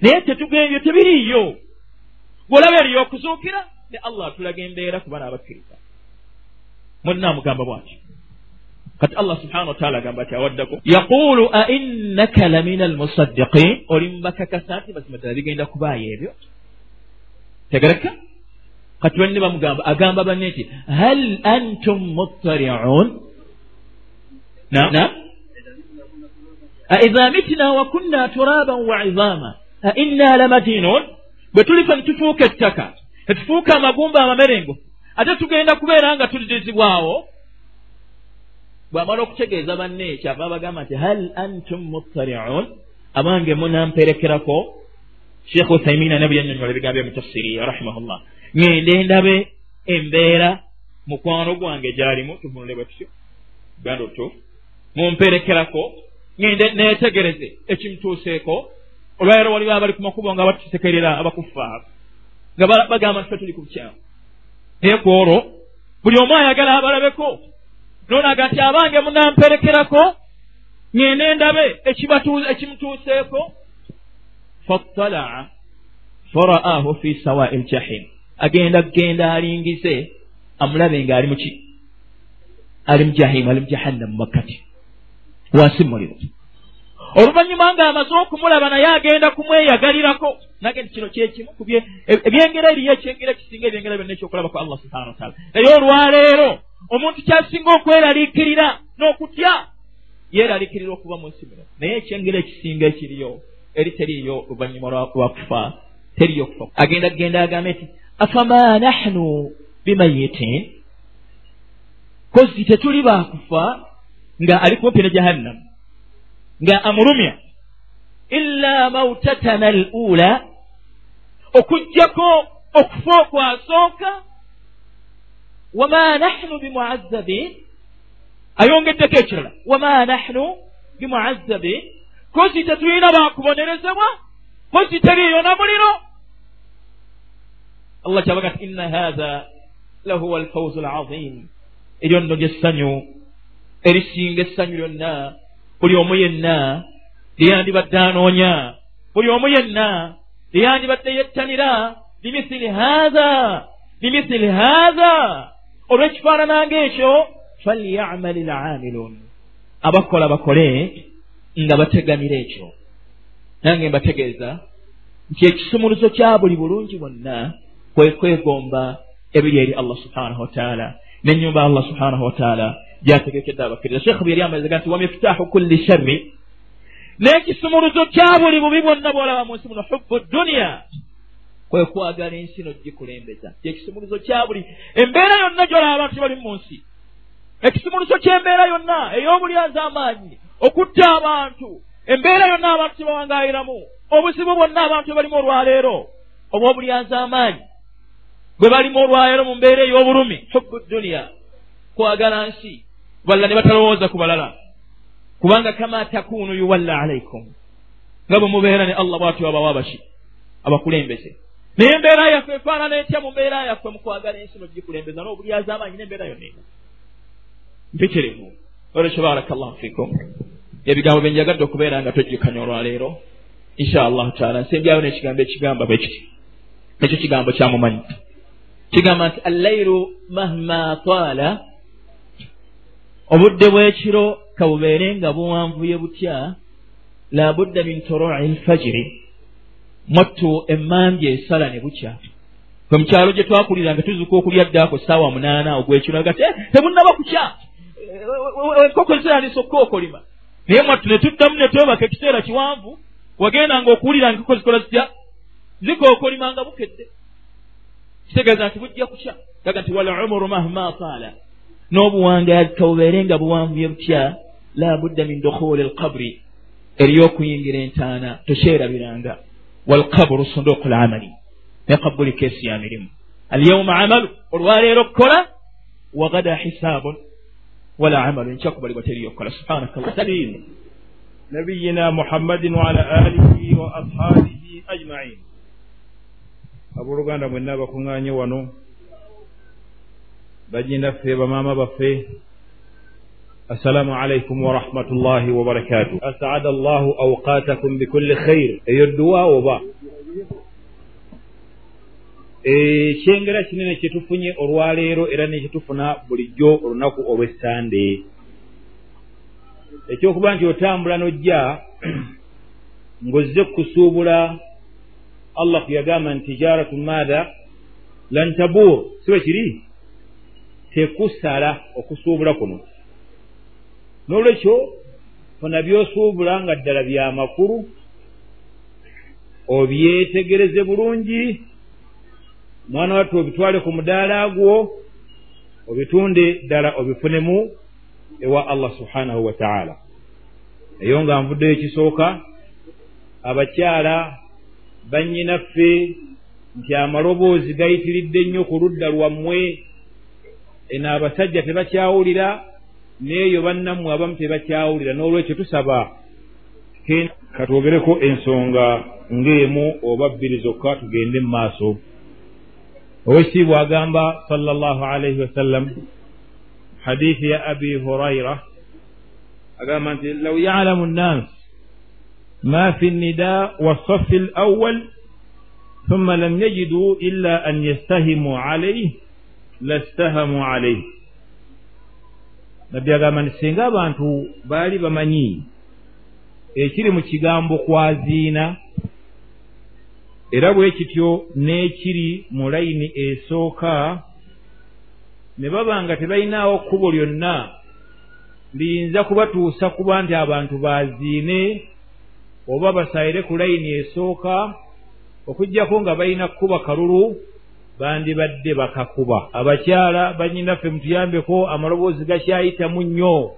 naye tetugembyo tebiriiyo bwolaba eriyo okuzuukira ne allah atulaga embeera kuba naabakkiriza munaamugamba bwati kati allah subhana wataala agamba ati awaddako. Yaqulu ainnaka lamina almusaddiqin oli mubakakasa nti mazima ddala bigenda kubaayo ebyo. Tegereka? Kati banne bamugamba agamba banne nti hal antum muttariun? Aiza mitina wa kunna turaban wa izama? Ainna lamadinun bwe tulifa netufuuka ettaka netufuuka amagumba amamerengo ate tugenda kubeera nga tulidizibwawo bwamala okutegeeza banne kyava bagamba nti hal antum muttariun? Abange munamperekerako. Sheekh uthaimina ne buyanyonyola ebigambo byomutafsiri rahimahullah. Ŋŋende ndabe embeera mukwano gwange gyalimu tuvunule bwe tutyo. Uganda otutuufu mumperekerako. Ŋŋende neetegereze ekimutuuseeko olwaleero waliwo abali ku makubo nga batutekerera abakufaaku nga bagamba nti fe tuli ku bukyamu. Naye ku olwo buli omu ayagala abalabeko noonaga nti abange munamperekerako ŋŋende ndabe ekimutuuseeko fattalaa fara'ahu fi sawai ljahim agenda kgenda alingize amulabe nga ali muki ali mujahimu ali mujahannamu makkati wansi muliro. Oluvannyuma ng'amaze okumulaba naye agenda kumweyagalirako nage nti kino kyekimu ku ebyengera eriyo ekyengera ekisinga ebyengera byonna ekyokulabako allah subhana wataala naye olwaleero omuntu kyasinga okweraliikirira n'okutya yeeraliikirira okuba mu nsi muno naye ekyengera ekisinga ekiriyo eri teriiyo oluvannyuma lwakufa teriyo kufa agenda kgenda agambe nti afama nahnu bimayitin? Kozi tetuli bakufa nga ali kumpi ne jahannamu nga amulumya. Illa mautatana al ula okugjako okufa okwasooka wama nahnu bimuazzabin ayongeddeko ekirala wama nahnu bimuazzabin kozi tetulina bakubonerezebwa kozi teriiyo na muliro allah kyabaga ti inna hatha lahuwa alfawzu alazim eryo nno lyessanyu erisinga essanyu lyonna buli omu yenna lyeyandibadde anoonya buli omu yenna lyeyandibadde yettanira bimithili hatha bimithili hatha olw'ekifaanananga ekyo falyamali lamilun abakola bakole nga bateganira ekyo. Nange mbategeeza nti ekisumuluzo kya buli bulungi bwonna kwe kwegomba ebiri eri allah subhanahu wataala nenyumba allah subhanahu wataala gyategekedde abakkiriza. Sheekh byeri amalizaga nti wamiftaahu kulli sharri. N'ekisumuluzo kya buli bubi bwonna bwolaba mu nsi muno hubbu duniya kwe kwagala ensi no gikulembeza. Kyekisumuluzo kya buli embeera yonna gyolaba abantu bali mu nsi. Ekisumuluzo ky'embeera yonna ey'obulyaza amaanyi okutta abantu. Embeera yonna abantu kyebawangayiramu obuzibu bwonna abantu balimu olwaleero oba obulyaza amaanyi bwe balimu olwaleero mu mbeera ey'obulumi hubbu duniya kwagala nsi balla ne batalowooza ku balala. Kubanga kama takunu yuwalla alaikum nga bwe mubeera ne allah bwatyo abawa abaki abakulembeze naye embeera yaffe efaanana etya mu mbeera yaffe mu kwagala ensi nogikulembeza n'obulyaza amaanyi n'embeera yonna eno? Mpitirivu olwekyo baraka llahu fikum. Ebigambo bye njagadde okubeera nga tojjukanya olwaleero insha allahu taala nsembyawo n'ekigambo ekigamba bwe kiti. Ekyo kigambo kyamumanyi kigamba nti allairu mahma taala obudde bw'ekiro kabubeere nga buwanvuye butya labudda min toroi lfajiri mwattu emmambye esala ne bukya. Fe mukyalo gye twakulira nga tuzuka okulya ddaako saawa munaana ogwekiro aga te tebunnaba kukya. Enkoko zirandisa okukookolima naye mwattu ne tuddamu ne twebaka ekiseera kiwanvu okuwulira nga enkoko zikola zitya? Zikookolima nga bukedde. Kitegeeza nti bujja kukya. Aga nti wal umuru mahma taala. N'obuwangazi kabubeere nga buwanvuye butya la budda min dukhuli alqabri. Eryokuyingira entaana tokyerabiranga walqabru sunduku lamali nekabuli kesi ya mirimu alyauma amalu olwaleero kukola wagada hisaabun wala amalu enkyakubalibwa teriyokukola subhanaka llah
nabiyina muhammadin waala alihi wa ashabihi ajmain abooluganda mwenna bakuŋŋaanye wano bajinaffe bamaama baffe assalaamu alaikum warahmatullahi wabarakatu asaada allahu awqatakum bikulli khair. Eyo dduwa oba ekyengera kinene kyetufunye olwaleero era nekitufuna bulijjo olunaku olw'essande ekyokuba nti otambula n'ojja ng'ozze kusuubula allah kuyagamba nti tijaratu maada lan tabuur. Sibe kiri? Tekusala okusuubula kuno n'olwekyo funa by'osuubula nga ddala byamakulu obyetegereze bulungi mwana wattu obitwale ku mudaala gwo obitunde ddala obifunemu ewa allah subhanahu wa taala. Eyo nga nvuddeyo ekisooka abakyala bannyinaffe nti amaloboozi gayitiridde nnyo ku ludda lwammwe eno abasajja tebakyawulira n'eyo bannammwe abamu tebakyawulira n'olwekyo tusaba katwogereko ensonga ng'emu oba bbiri zokka tugende mu maaso. Owekitiibwa agamba sala llahu alaihi wasallam hadithi ya abi huraira agamba nti law yalamu nnas ma fi nnida wasafi alawal thumma lam yajidu illa an yastahimu alaihi lastahamu alaihi nabbi agamba nti singa abantu baali bamanyi ekiri mu kigambo kwaziina era bwe kityo n'ekiri mu layini esooka ne baba nga tebalinaawo kkubo lyonna liyinza kubatuusa kuba nti abantu baziine oba basaayire ku layini esooka okugjako nga balina kkuba kalulu bandibadde bakakuba. Abakyala banyinaffe mutuyambeko amaloboozi gakyayitamu nnyo.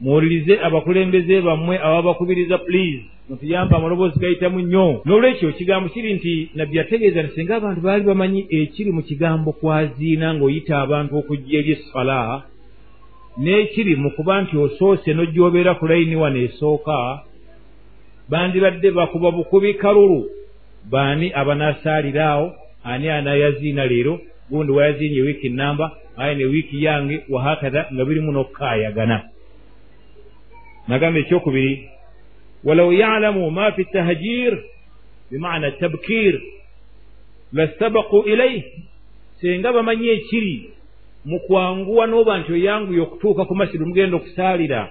Muwulirize abakulembeze bammwe ababakubiriza please mutuyambe amaloboozi gayitamu nnyo. N'olwekyo kigambo kiri nti nabbi yategeeza nti singa abantu baali bamanyi ekiri mu kigambo kwaziina ng'oyita abantu okujja eri essala n'ekiri mu kuba nti osoose n'ojjoobeera ku layini wano esooka bandibadde bakuba bukubi kalulu baani abanaasaalira awo ani anayaziina leero gundi wayaziinye wiiki namba aye ne wiiki yange wahakatha nga birimu n'okukaayagana nagamba ekyokubiri walaw yalamu ma fi tahjir bimana tabkir lastabaku ilaih senga bamanyi ekiri mu kwanguwa n'oba nti oyanguye okutuuka ku masiru mugenda okusaalira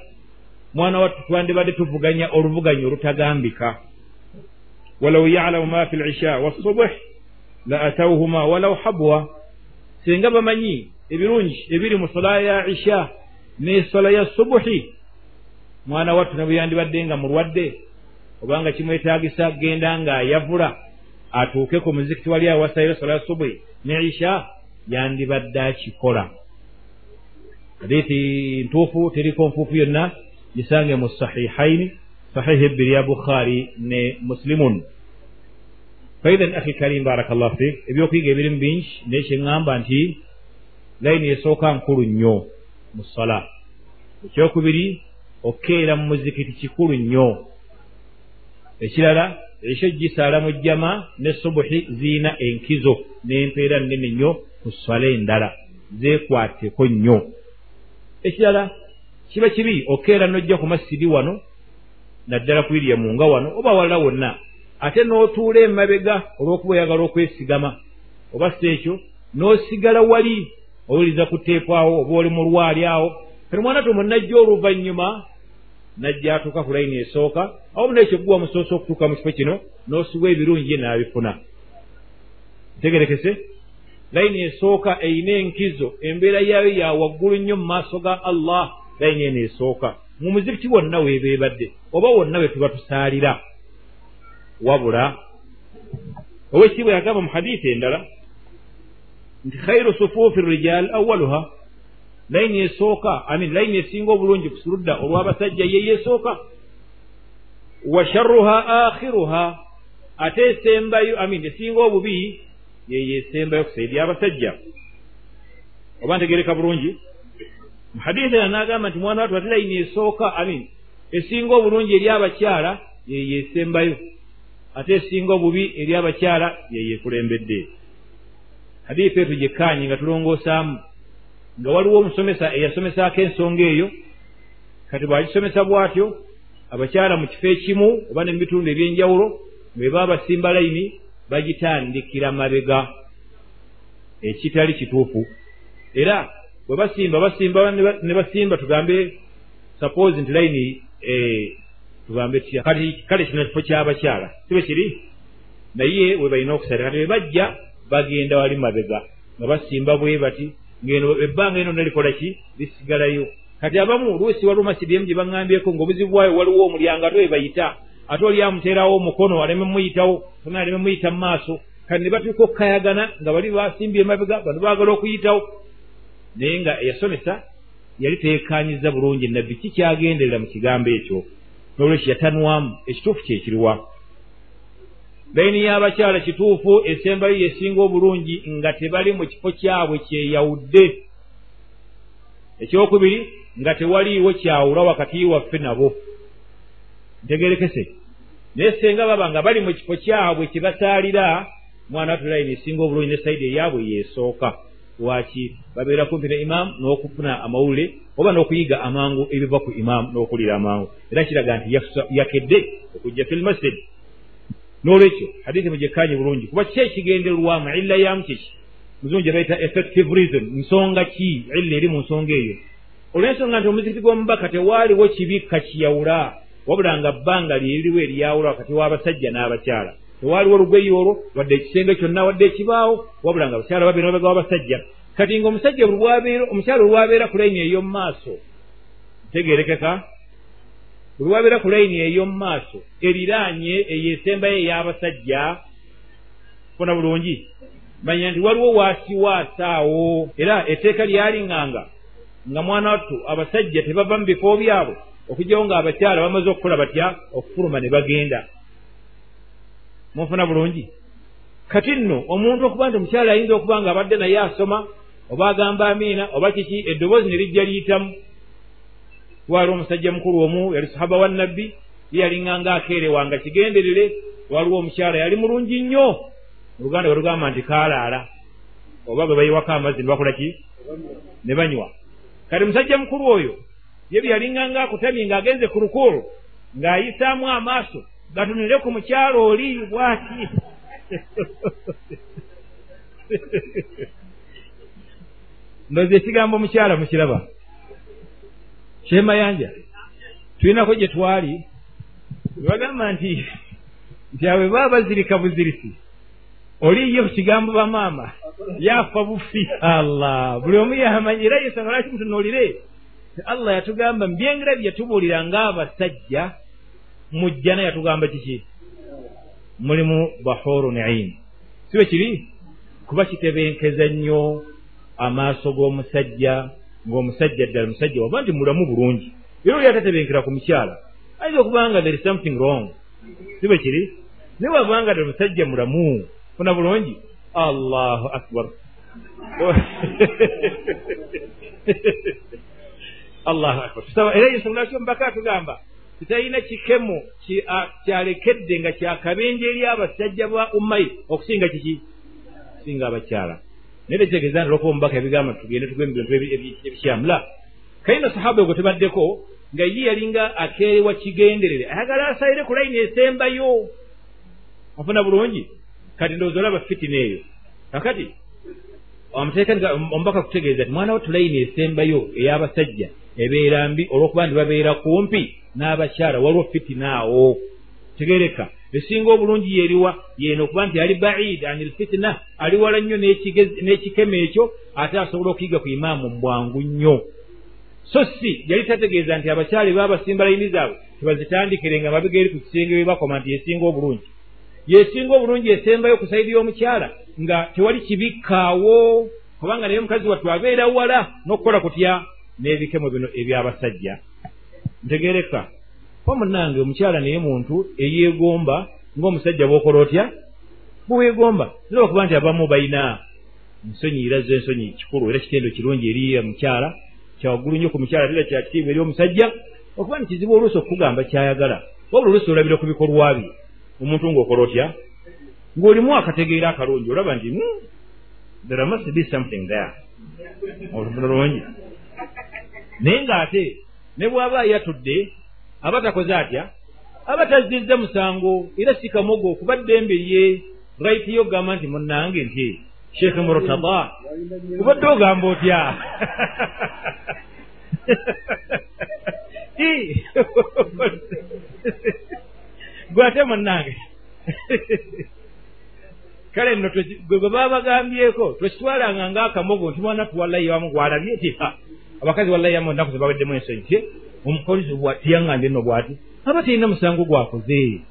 mwana wattu twandibadde tuvuganya oluvuganya olutagambika walaw yalamu ma fi lisha wassubuh la atawhuma walaw habwa senga bamanyi ebirungi ebiri mu sola ya isha n'esola ya subuhi. Mwana wattu ne bwe yandibadde nga mulwadde obanga kimwetaagisa genda ng'ayavula atuuke ku muzikiti wali awasayiro sola ya subuhi ne isha yandibadde akikola. Hadithi ntuufu teriko nfuufu yonna gisange mu sahihaini sahihi ebbiri ya bukhari ne muslimun faidan akhi karim barakallahu fik ebyokuyiga ebirimu bingi naye kyeŋŋamba nti layini esooka nkulu nnyo mu sola ekyokubiri okeera mu muzikiti kikulu nnyo ekirala ekyo gisaala mu jjama ne subuhi ziina enkizo n'empeera nnene nnyo ku swala endala zeekwateko nnyo ekirala kiba kibi okeera n'ojja ku masiri wano naddala ku iriya munga wano oba walala wonna. Ate n'otuula emabega olw'okuba oyagala okwesigama. Oba si ekyo n'osigala wali owuliriza kuteekwawo oba oli mu lwali awo. Kati mwana tomo najja oluvannyuma najja atuuka ku layini esooka awo munekyo gwe wamusoose okutuuka mu kifo kino n'osubwa ebirungi ye n'abifuna. Tegerekese layini esooka eyina enkizo embeera yaayo ya waggulu nnyo mu maaso ga allah layini eno esooka mu muzikiti wonna weebeebadde oba wonna we tuba tusaalira wabula owekitiibwa yagamba mu hadiisi endala nti khairu sufuufi rijal awaluha layini esooka amin layini esinga obulungi ku suludda olw'abasajja yeyo esooka wa sharruha akhiruha. Ate esembayo amin esinga obubi yeyo esembayo kusaidia abasajja oba ntegereka bulungi mu hadiisi era n'agamba nti mwana watu ate layini esooka amin esinga obulungi eri abakyala yeyo esembayo ate esinga obubi eri abakyala yeyo ekulembedde hadiisi etu gyekkaanyi nga tulongoosaamu nga waliwo omusomesa eyasomesaako ensonga eyo kati bw'agisomesa bw'atyo abakyala mu kifo ekimu oba ne mu bitundu ebyenjawulo bwe baba basimba layini bagitandikira mabega. Ekitali kituufu. Era bwe basimba basimba ne basimba tugambe suppose nti layini tugambe tutya kale kino kifo ky'abakyala kibe kiri? Naye we balina okusala kati bwe bajja bagenda wali mabega nga basimba bwe bati ngeno ebbanga eno nalikola ki? Lisigalayo. Kati abamu oluusi waliwo masiriemu gye baŋŋambyeko ng'obuzibu bwayo waliwo omulyango ate we bayita ate oli amuteerawo omukono aleme muyitawo aleme muyita mu maaso. Kati ne batuuka okukayagana nga bali basimbye emabega bano baagala okuyitawo naye nga eyasomesa yali teyekanyiza bulungi nabbi ki kyagenderera mu kigambo ekyo? Nolwekyo yatanwamu ekituufu kyekiriwa layini y'abakyala kituufu esembayo yesinga obulungi nga tebali mu kifo kyabwe kyeyawudde ekyokubiri nga tewaliiwo kyawula wakati waffe nabo. Ntegerekese. Naye senga baba nga bali mu kifo kyabwe kye basaalira mwana watu layini esinga obulungi ne sayidi eyaabwe yeesooka lwaki babeera kumpi ne imaamu n'okufuna amawulire oba n'okuyiga amangu ebiva ku imaamu n'okulira amangu. Era kiraga nti yakedde okujja filmasjid n'olwekyo hadithi mugyekkaanye bulungi kuba ki ekigendererwamu illa yamu kiki muzungu bayita effective reason nsonga ki? Illa eri mu nsonga eyo. Olw'ensonga nti omuzikiti gw'omubaka tewaaliwo kibikka kiyawula wabula nga bbanga lyeririwo eryawula wakati w'abasajja n'abakyala tewaaliwo olugoyi olwo wadde ekisenge kyonna wadde ekibaawo wabula nga abakyala babeera mabega w'abasajja kati nga omusajja omukyala olwabeera ku layini ey'omu maaso tegerekeka buli wabeera ku layini ey'omu maaso eriraanye eyo esembayo ey'abasajja funa bulungi? Manya nti waliwo waasiwaasaawo era etteeka lyaliŋŋanga nga mwana wattu abasajja tebava mu bifo byabwe okugyawo ng'abakyala bamaze okukola batya okufuluma ne bagenda munfuna bulungi. Kati nno omuntu okuba nti omukyala ayinza okuba nga abadde naye asoma oba agamba amiina oba kiki eddoboozi ne lijja liyitamu. Waliwo omusajja mukulu omu yali sahaba wa nabbi ye yaliŋŋanga akeerewanga kigenderere. Waliwo omukyala yali mulungi nnyo. Mu luganda bwetugamba nti kaalaala. Oba bwe bayiwako amazzi ne bakola ki? Ne banywa. Kati musajja mukulu oyo ye bye yaliŋŋanga akutamye ng'agenze ku lukuulu ng'ayisaamu amaaso gatunire ku mukyalo oli bwati? Ndozi ekigambo omukyala mukiraba. Kyemayanja tulinako gye twali nebagamba nti nti awe baba bazirika buzirisi oliyo ku kigambo bamaama yafa bufi. Allah buli omu yamanyi era yensanga lwaki mutunuulire? Allah yatugamba mbyengera bye yatubuulira ng'abasajja mujjana yatugamba kiki? Mulimu bahuru naim siwe kiri? Kuba kitebenkeza nnyo amaaso g'omusajja ng'omusajja ddala musajja waba nti mulamu bulungi. Era oli atatebenkera ku mukyala. Ayinza okuba nga there is something wrong. Siwe kiri? Naye waba nga ddala musajja mulamu? Funa bulungi? Allahu akbar. Allahu akbar. Era ensonga lwaki omubaka atugamba titalina kikemo kyalekedde nga kyakabenje eri abasajja ba ummayi okusinga kiki? Okusinga abakyala. Naye tekitegeeza nti olwokuba omubaka ebigamba tugende tugwe ebintu ebikyamu la kayina sahaba ogwo tebaddeko nga ye yalinga akeerewa kigenderere. Ayagala asalire ku layini esembayo. Afuna bulungi? Kati ndowooza olaba fitina eyo. Kakati amateeka omubaka kutegeeza ti mwana wo tulayini esembayo ey'abasajja ebeera mbi olw'okuba nti babeera kumpi n'abakyala waliwo fitinaawo tegereka esinga obulungi yeeriwa yeeno okuba nti ali baid an ilfitina ali wala nnyo n'ekikema ekyo ate asobola okuyiga ku imaamu mubwangu nnyo. So si yali tategeeza nti abakyala baabasimba layini zaabwe tebazitandikire nga mabega eri ku kisenge we bakoma nti yesinga obulungi. Yesinga obulungi esembayo ku saidi y'omukyala nga tewali kibikkaawo kubanga naye omukazi wattu abeera wala n'okukola kutya n'ebikemo bino ebyabasajja. Ntegereka kuba munange omukyala naye muntu eyeegomba ng'omusajja bw'okola otya? Bweweegomba era okuba nti abamu balina ensonyi era zo ensonyi kikulu era kitendo kirungi eri omukyala kyawaggulu nnyo ku mukyala tera kyakitiibwa eri omusajja okuba nti kizibu oluusi okukugamba kyayagala. Wabula oluusi olabira ku bikolwa bye omuntu ng'okola otya? Ng'olimu akategeera akalungi olaba nti hmm, there must be something there. Olulungi naye ng'ate ne bw'aba yatudde aba takoze atya? Aba tazizza musango era si kamogo kuba ddembe ye raiti yo ogamba nti munnange nti sheekhe murtada kubadde ogamba otya? Gwe ate munnange. Kale nno gwe gwe baabagambyeko twekitwalanga ngaakamogo nti mwana tuwallayo wamu gwalabye ti abakazi wallayo yamu ennaku ze baweddemu ensonyi ti omukozi tiyaŋŋande nno bw'ati. Aba terina musango gwakoze.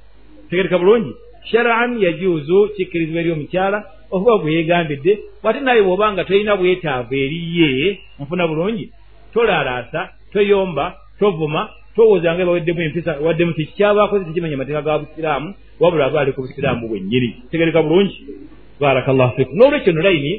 Tegereka bulungi. Sharaan yajuuzu kikkirizibwa eri omukyala okuba gwe yeegambidde bw'ate naye bw'oba nga tolina bwetaavu eriye nfuna bulungi. Tolaalaasa toyomba tovuma towooza nga baweddemu empisa waddemu ti kikyabakoze tekimanya amateeka ga busiraamu wabula aba ali ku busiraamu bwennyini. Tegereka bulungi. Barakallahu fikum. N'olwekyo nolayini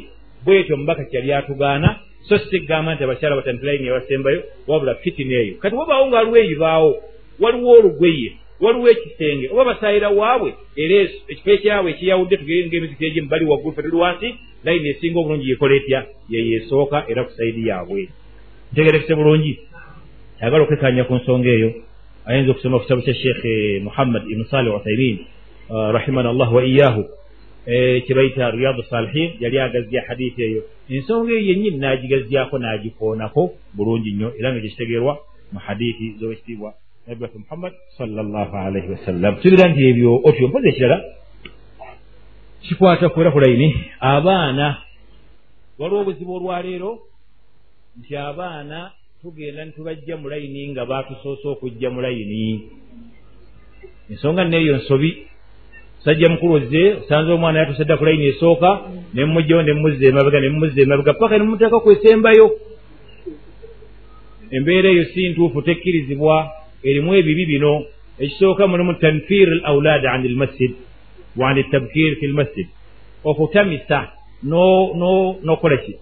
bwetyo omubaka kyali atugaana so sikigamba nti abakyala batantulaini ebasembayo wabula fitina eyo kati wabaawo nga waliwo eyibaawo waliwo olugweye waliwo ekisenge oba basaayira waabwe era ekifo ekyabwe ekiyawudde tugere ngaemiziki egimu bali waggulu fe tuli wansi layini esinga obulungi yekola etya? Yeyeesooka era ku sayidi yaabwe. Ntegerekese bulungi. Ayagala okwekanya ku nsonga eyo. Ayinza okusoma ku kitabu kya sheekhe muhammad ibnu salih uthaimin uh, rahimana allah wa iyahu kyebayita riyadu salihin yali agazya hadithi eyo ensonga eyo yennyini n'agigazyako n'agikoonako bulungi nnyo era nga gyekitegeerwa mu hadithi z'owekitiibwa nabi waffe muhammad salllah alaihi wasallam tugira nti ebyo otyo mpozi ekirala kikwata kuera ku layini abaana waliwo obuzibu olwaleero nti abaana tugenda nitubajja mu layini nga baatusoose okujja mu layini ensonga neeyo nsobi sajja mukulu ozze osanze omwana yatusedda ku layini esooka nemumugjawo nemumuzza emabega nemumuzza emabega paka nemumuteeka kwesembayo embeera eyo si ntuufu tekkirizibwa erimu ebibi bino. Ekisooka mulimu tanfir al aulad an lmasjid wa an tabkir fi lmasjid okutamisa nokola ki?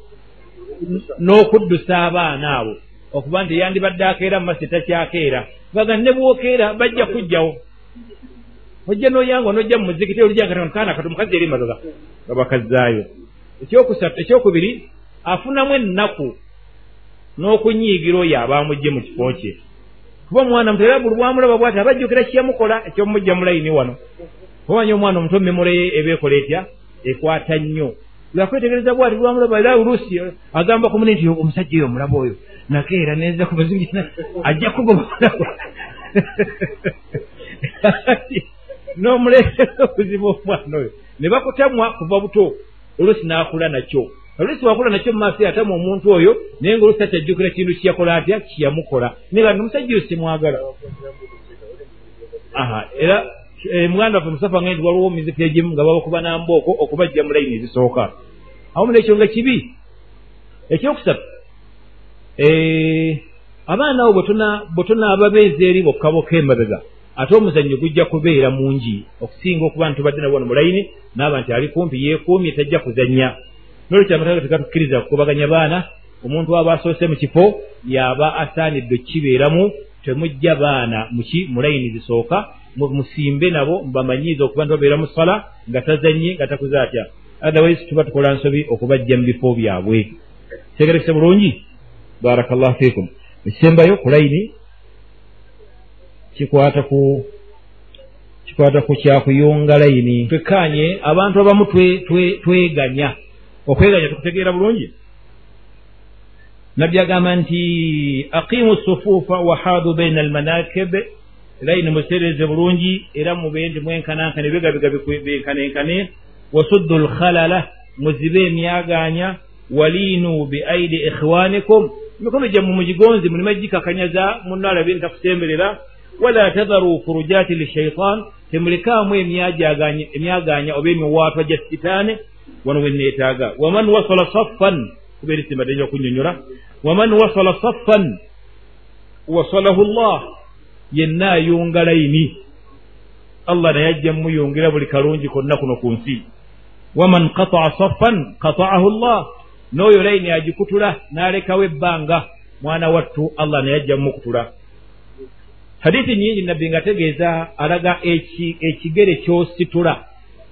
N'okuddusa abaana abo. Okuba nti yandibadde akeera mu masjid takyakeera. Baga ne bwokeera bajja kujjawo ojja noyanga onojja mumuzikiti olujangakaana kati omukazi eri mabaga nga bakazzaayo ekyokusatu ekyokubiri afunamu ennaku n'okunyiigira oyo abamugje mu kifo kye. Kuba omwana muto era buli bwamulaba bwati abajjukira kyeyamukola ekyomumujja mulayini wano. Obanya omwana omuto memore ye ebeekola etya? Ekwata nnyo. Lwakwetegereza bwati bwamulaba era oluusi agamba ku muni nti omusajja oyo omulaba oyo nakeera neza ku muzikiti ajja kugobomulaba n'omuleetera okuziba omwana oyo. Ne bakutamwa kuva buto. Oluusi n'akula nakyo. Oluusi wakula nakyo mu maaso yatamu omuntu oyo naye nga oluusi akyajjukira kintu kiyakola atya? Kiyamukola naye nga omusajja oyo simwagala era eh, muganda waffe musafa nga nti waliwo mizika egimu nga babakuba nambooko okubajja mu layini ezisooka. Awamu nekyo nga kibi ekyokusatu eh, abaana abo bwe tunaababeeza eri bokkaboka emabega ate omuzannyo gujja kubeera mungi. Okusinga okuba nti tubadde nabo wano mulayini naaba nti ali kumpi yeekuumye tajja kuzannya. Nolwekyo amataka tegatukkiriza kukubaganya baana omuntu aba asoose mu kifo yaba asaanidde kibeeramu temujja baana muki mulayini zisooka musimbe nabo mubamanyiiza okuba nti babeera mu sala nga tazannye nga takuze atya otherwise tuba tukola nsobi okubajja mu bifo byabwe. Tegerekese bulungi? Barakallahu fikum ekisembayo ku layini kikwata ku kikwata ku kyakuyunga layini. Twekkaanye abantu abamu tweganya. Okweganya tukutegeera bulungi? Nabbi agamba nti aqimu sufuufa wahaadu baina almanakib ine museereze bulungi era mube nti mwenkanankane bigabiga benkanenkane wasuddu lkhalala muzibe emyaganya. Waliinu biaidi ikhwanikum emikono gyammwe mugigonzi mulima gikakanyaza munno alabe ntakusemberera wala tadharu furujaati lishaitan temulikaamu emyaganya oba emiwaatwa gya sitaane wano wenneetaaga waman wasala saffan kubeera simbadde nja okunyonyola waman wasala saffan wasalahu llah yenna ayunga layini allah naye ajja muyungira buli kalungi konna kuno ku nsi waman qataa saffan qataahu llah n'oyo layini agikutula n'alekawo ebbanga mwana wattu allah naye ajja mukutula hadithi nyingi nabbi nga tegeeza alaga ekigere ky'ositula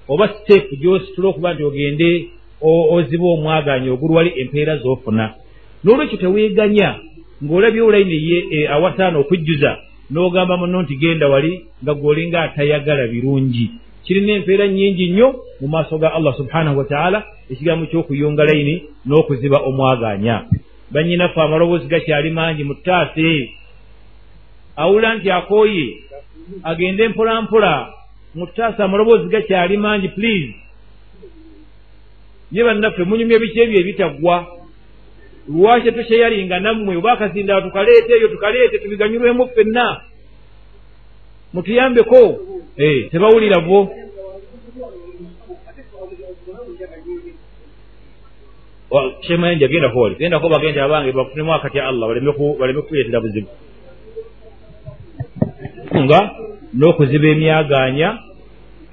oba siteepu gy'ositula okuba nti ogende oziba omwaganya ogulwali empeera z'ofuna. N'olwekyo teweeganya ng'olabye olayini e, awasaana okujjuza n'ogamba muno nti genda wali nga gweolinga atayagala birungi. Kirina empeera nnyingi nnyo mu maaso ga allah subhanahu wataala ekigambo ky'okuyunga layini n'okuziba omwaganya. Bannyinaffe amaloboozi gakyali mangi mu awula nti akooye agende mpolampola mu ttaasa amaloboozi gakyali mangi please. Ye bannaffe munyumya biki ebyo ebitaggwa? Lwaki tusheyalinga nammwe? Oba akazindawo tukaleete eyo tukaleete tubiganyulwemu ffenna. Mutuyambeko? Eh, tebawulira bo shemayanja gendako wali? Gendako bagende abange bafunemu akatya allah baleme kuleetera buzibu nga n'okuziba emyaganya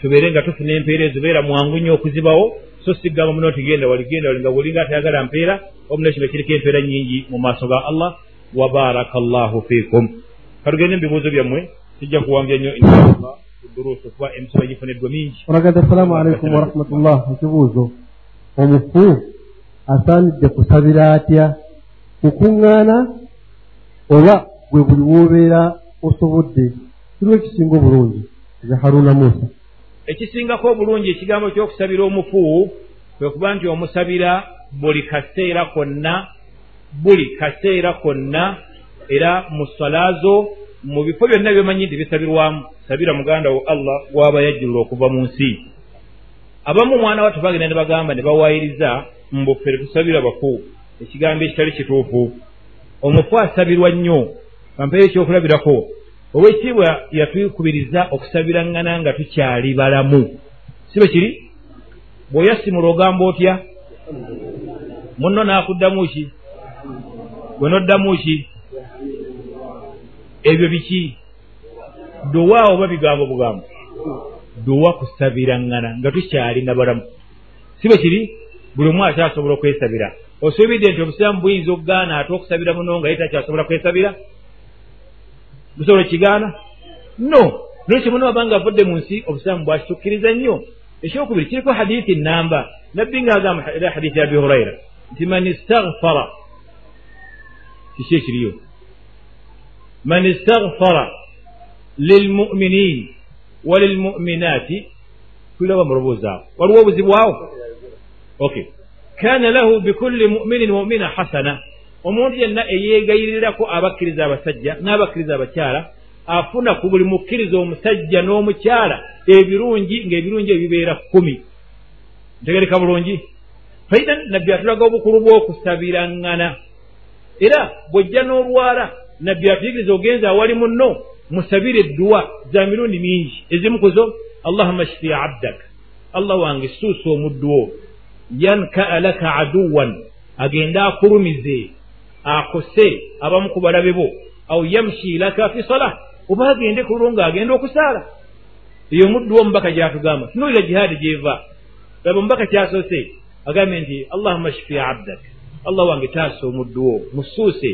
tubeere nga tufuna empeera ezibeera mwangu nnyo okuzibawo so sigamba muno tigenda wali genda wali nga bwolinga atayagala mpeera omuna kino kiriko empeera nyingi mu maaso ga allah. Wabaraka llahu fikum katugende mu bibuuzo byammwe tijja kuwambya nnyo inshallah duruusu kuba emisoma gifuneddwa mingi.
Oragada assalamu alaikum warahmatullah ekibuuzo omufu asaanidde kusabira atya? Kukuŋŋaana oba gwe buli woobeera osobodde kiriwo ekisinga obulungi? Ze haruna musa.
Ekisingako obulungi ekigambo ky'okusabira omufu kwe kuba nti omusabira buli kaseera konna buli kaseera konna era mu salaazo mu bifo byonna byomanyi nti bisabirwamu sabira muganda wo allah gwaba yajjulula okuva mu nsi. Abamu omwana wattu bagenda ne bagamba ne bawaayiriza mbufere tusabira bafu ekigambo ekitali kituufu. Omufu asabirwa nnyo kampeeyo ekyokulabirako owekitiibwa yatwikubiriza okusabiraŋŋana nga tukyali balamu. Si bwe kiri? Bw'oyasimula ogamba otya? Munno naakuddamu ki? Gwe noddamu ki? Ebyo biki? Duwa oba bigambo bugambo? Duwa kusabiraŋŋana nga tukyali na balamu. Si bwe kiri? Buli omu akyasobola okwesabira. Osuubidde nti obusiraamu buyinza okugaana ate okusabira muno nga ye takyasobola kwesabira busobola kigaana no. Nolwekyo muno wabanga avudde mu nsi obusiraamu bwakitukkiriza nnyo ekyokubiri kiriko hadithi namba nabbi nga agamba era hadithi ya abi huraira nti man istagfara kiki ekiriyo? Man istagfara lilmuminin walilmuminaati tulaba muloboozi awo. Waliwo obuzibu awo? Okay kana lahu bikulli muminin mumina hasana omuntu yenna eyeegayirirako abakkiriza abasajja n'abakkiriza abakyala afuna ku buli mukkiriza omusajja n'omukyala ebirungi ng'ebirungi ebibeera kkumi. Ntegereka bulungi. Faida nabbi atulaga obukulu bw'okusabiraŋŋana era bw'ojja n'olwala nabbi atuyigiriza ogenza awali munno musabire edduwa za mirundi mingi. Ezimu kuzo allahumma shfi abdak allah wange suusa omudduwo yankaa laka aduwan agende akulumize akose abamu ku balabe bo. Aw yamshi laka fi salah. Oba agende ku lulwo ng'agenda okusaala. Eyo omuddu wo omubaka gyatugamba. Tunuulira jihaadi gyeva. Laba omubaka kyasoose agambye nti allahumma shfi abdak. Allah wange taasa omuddu wo. Musuuse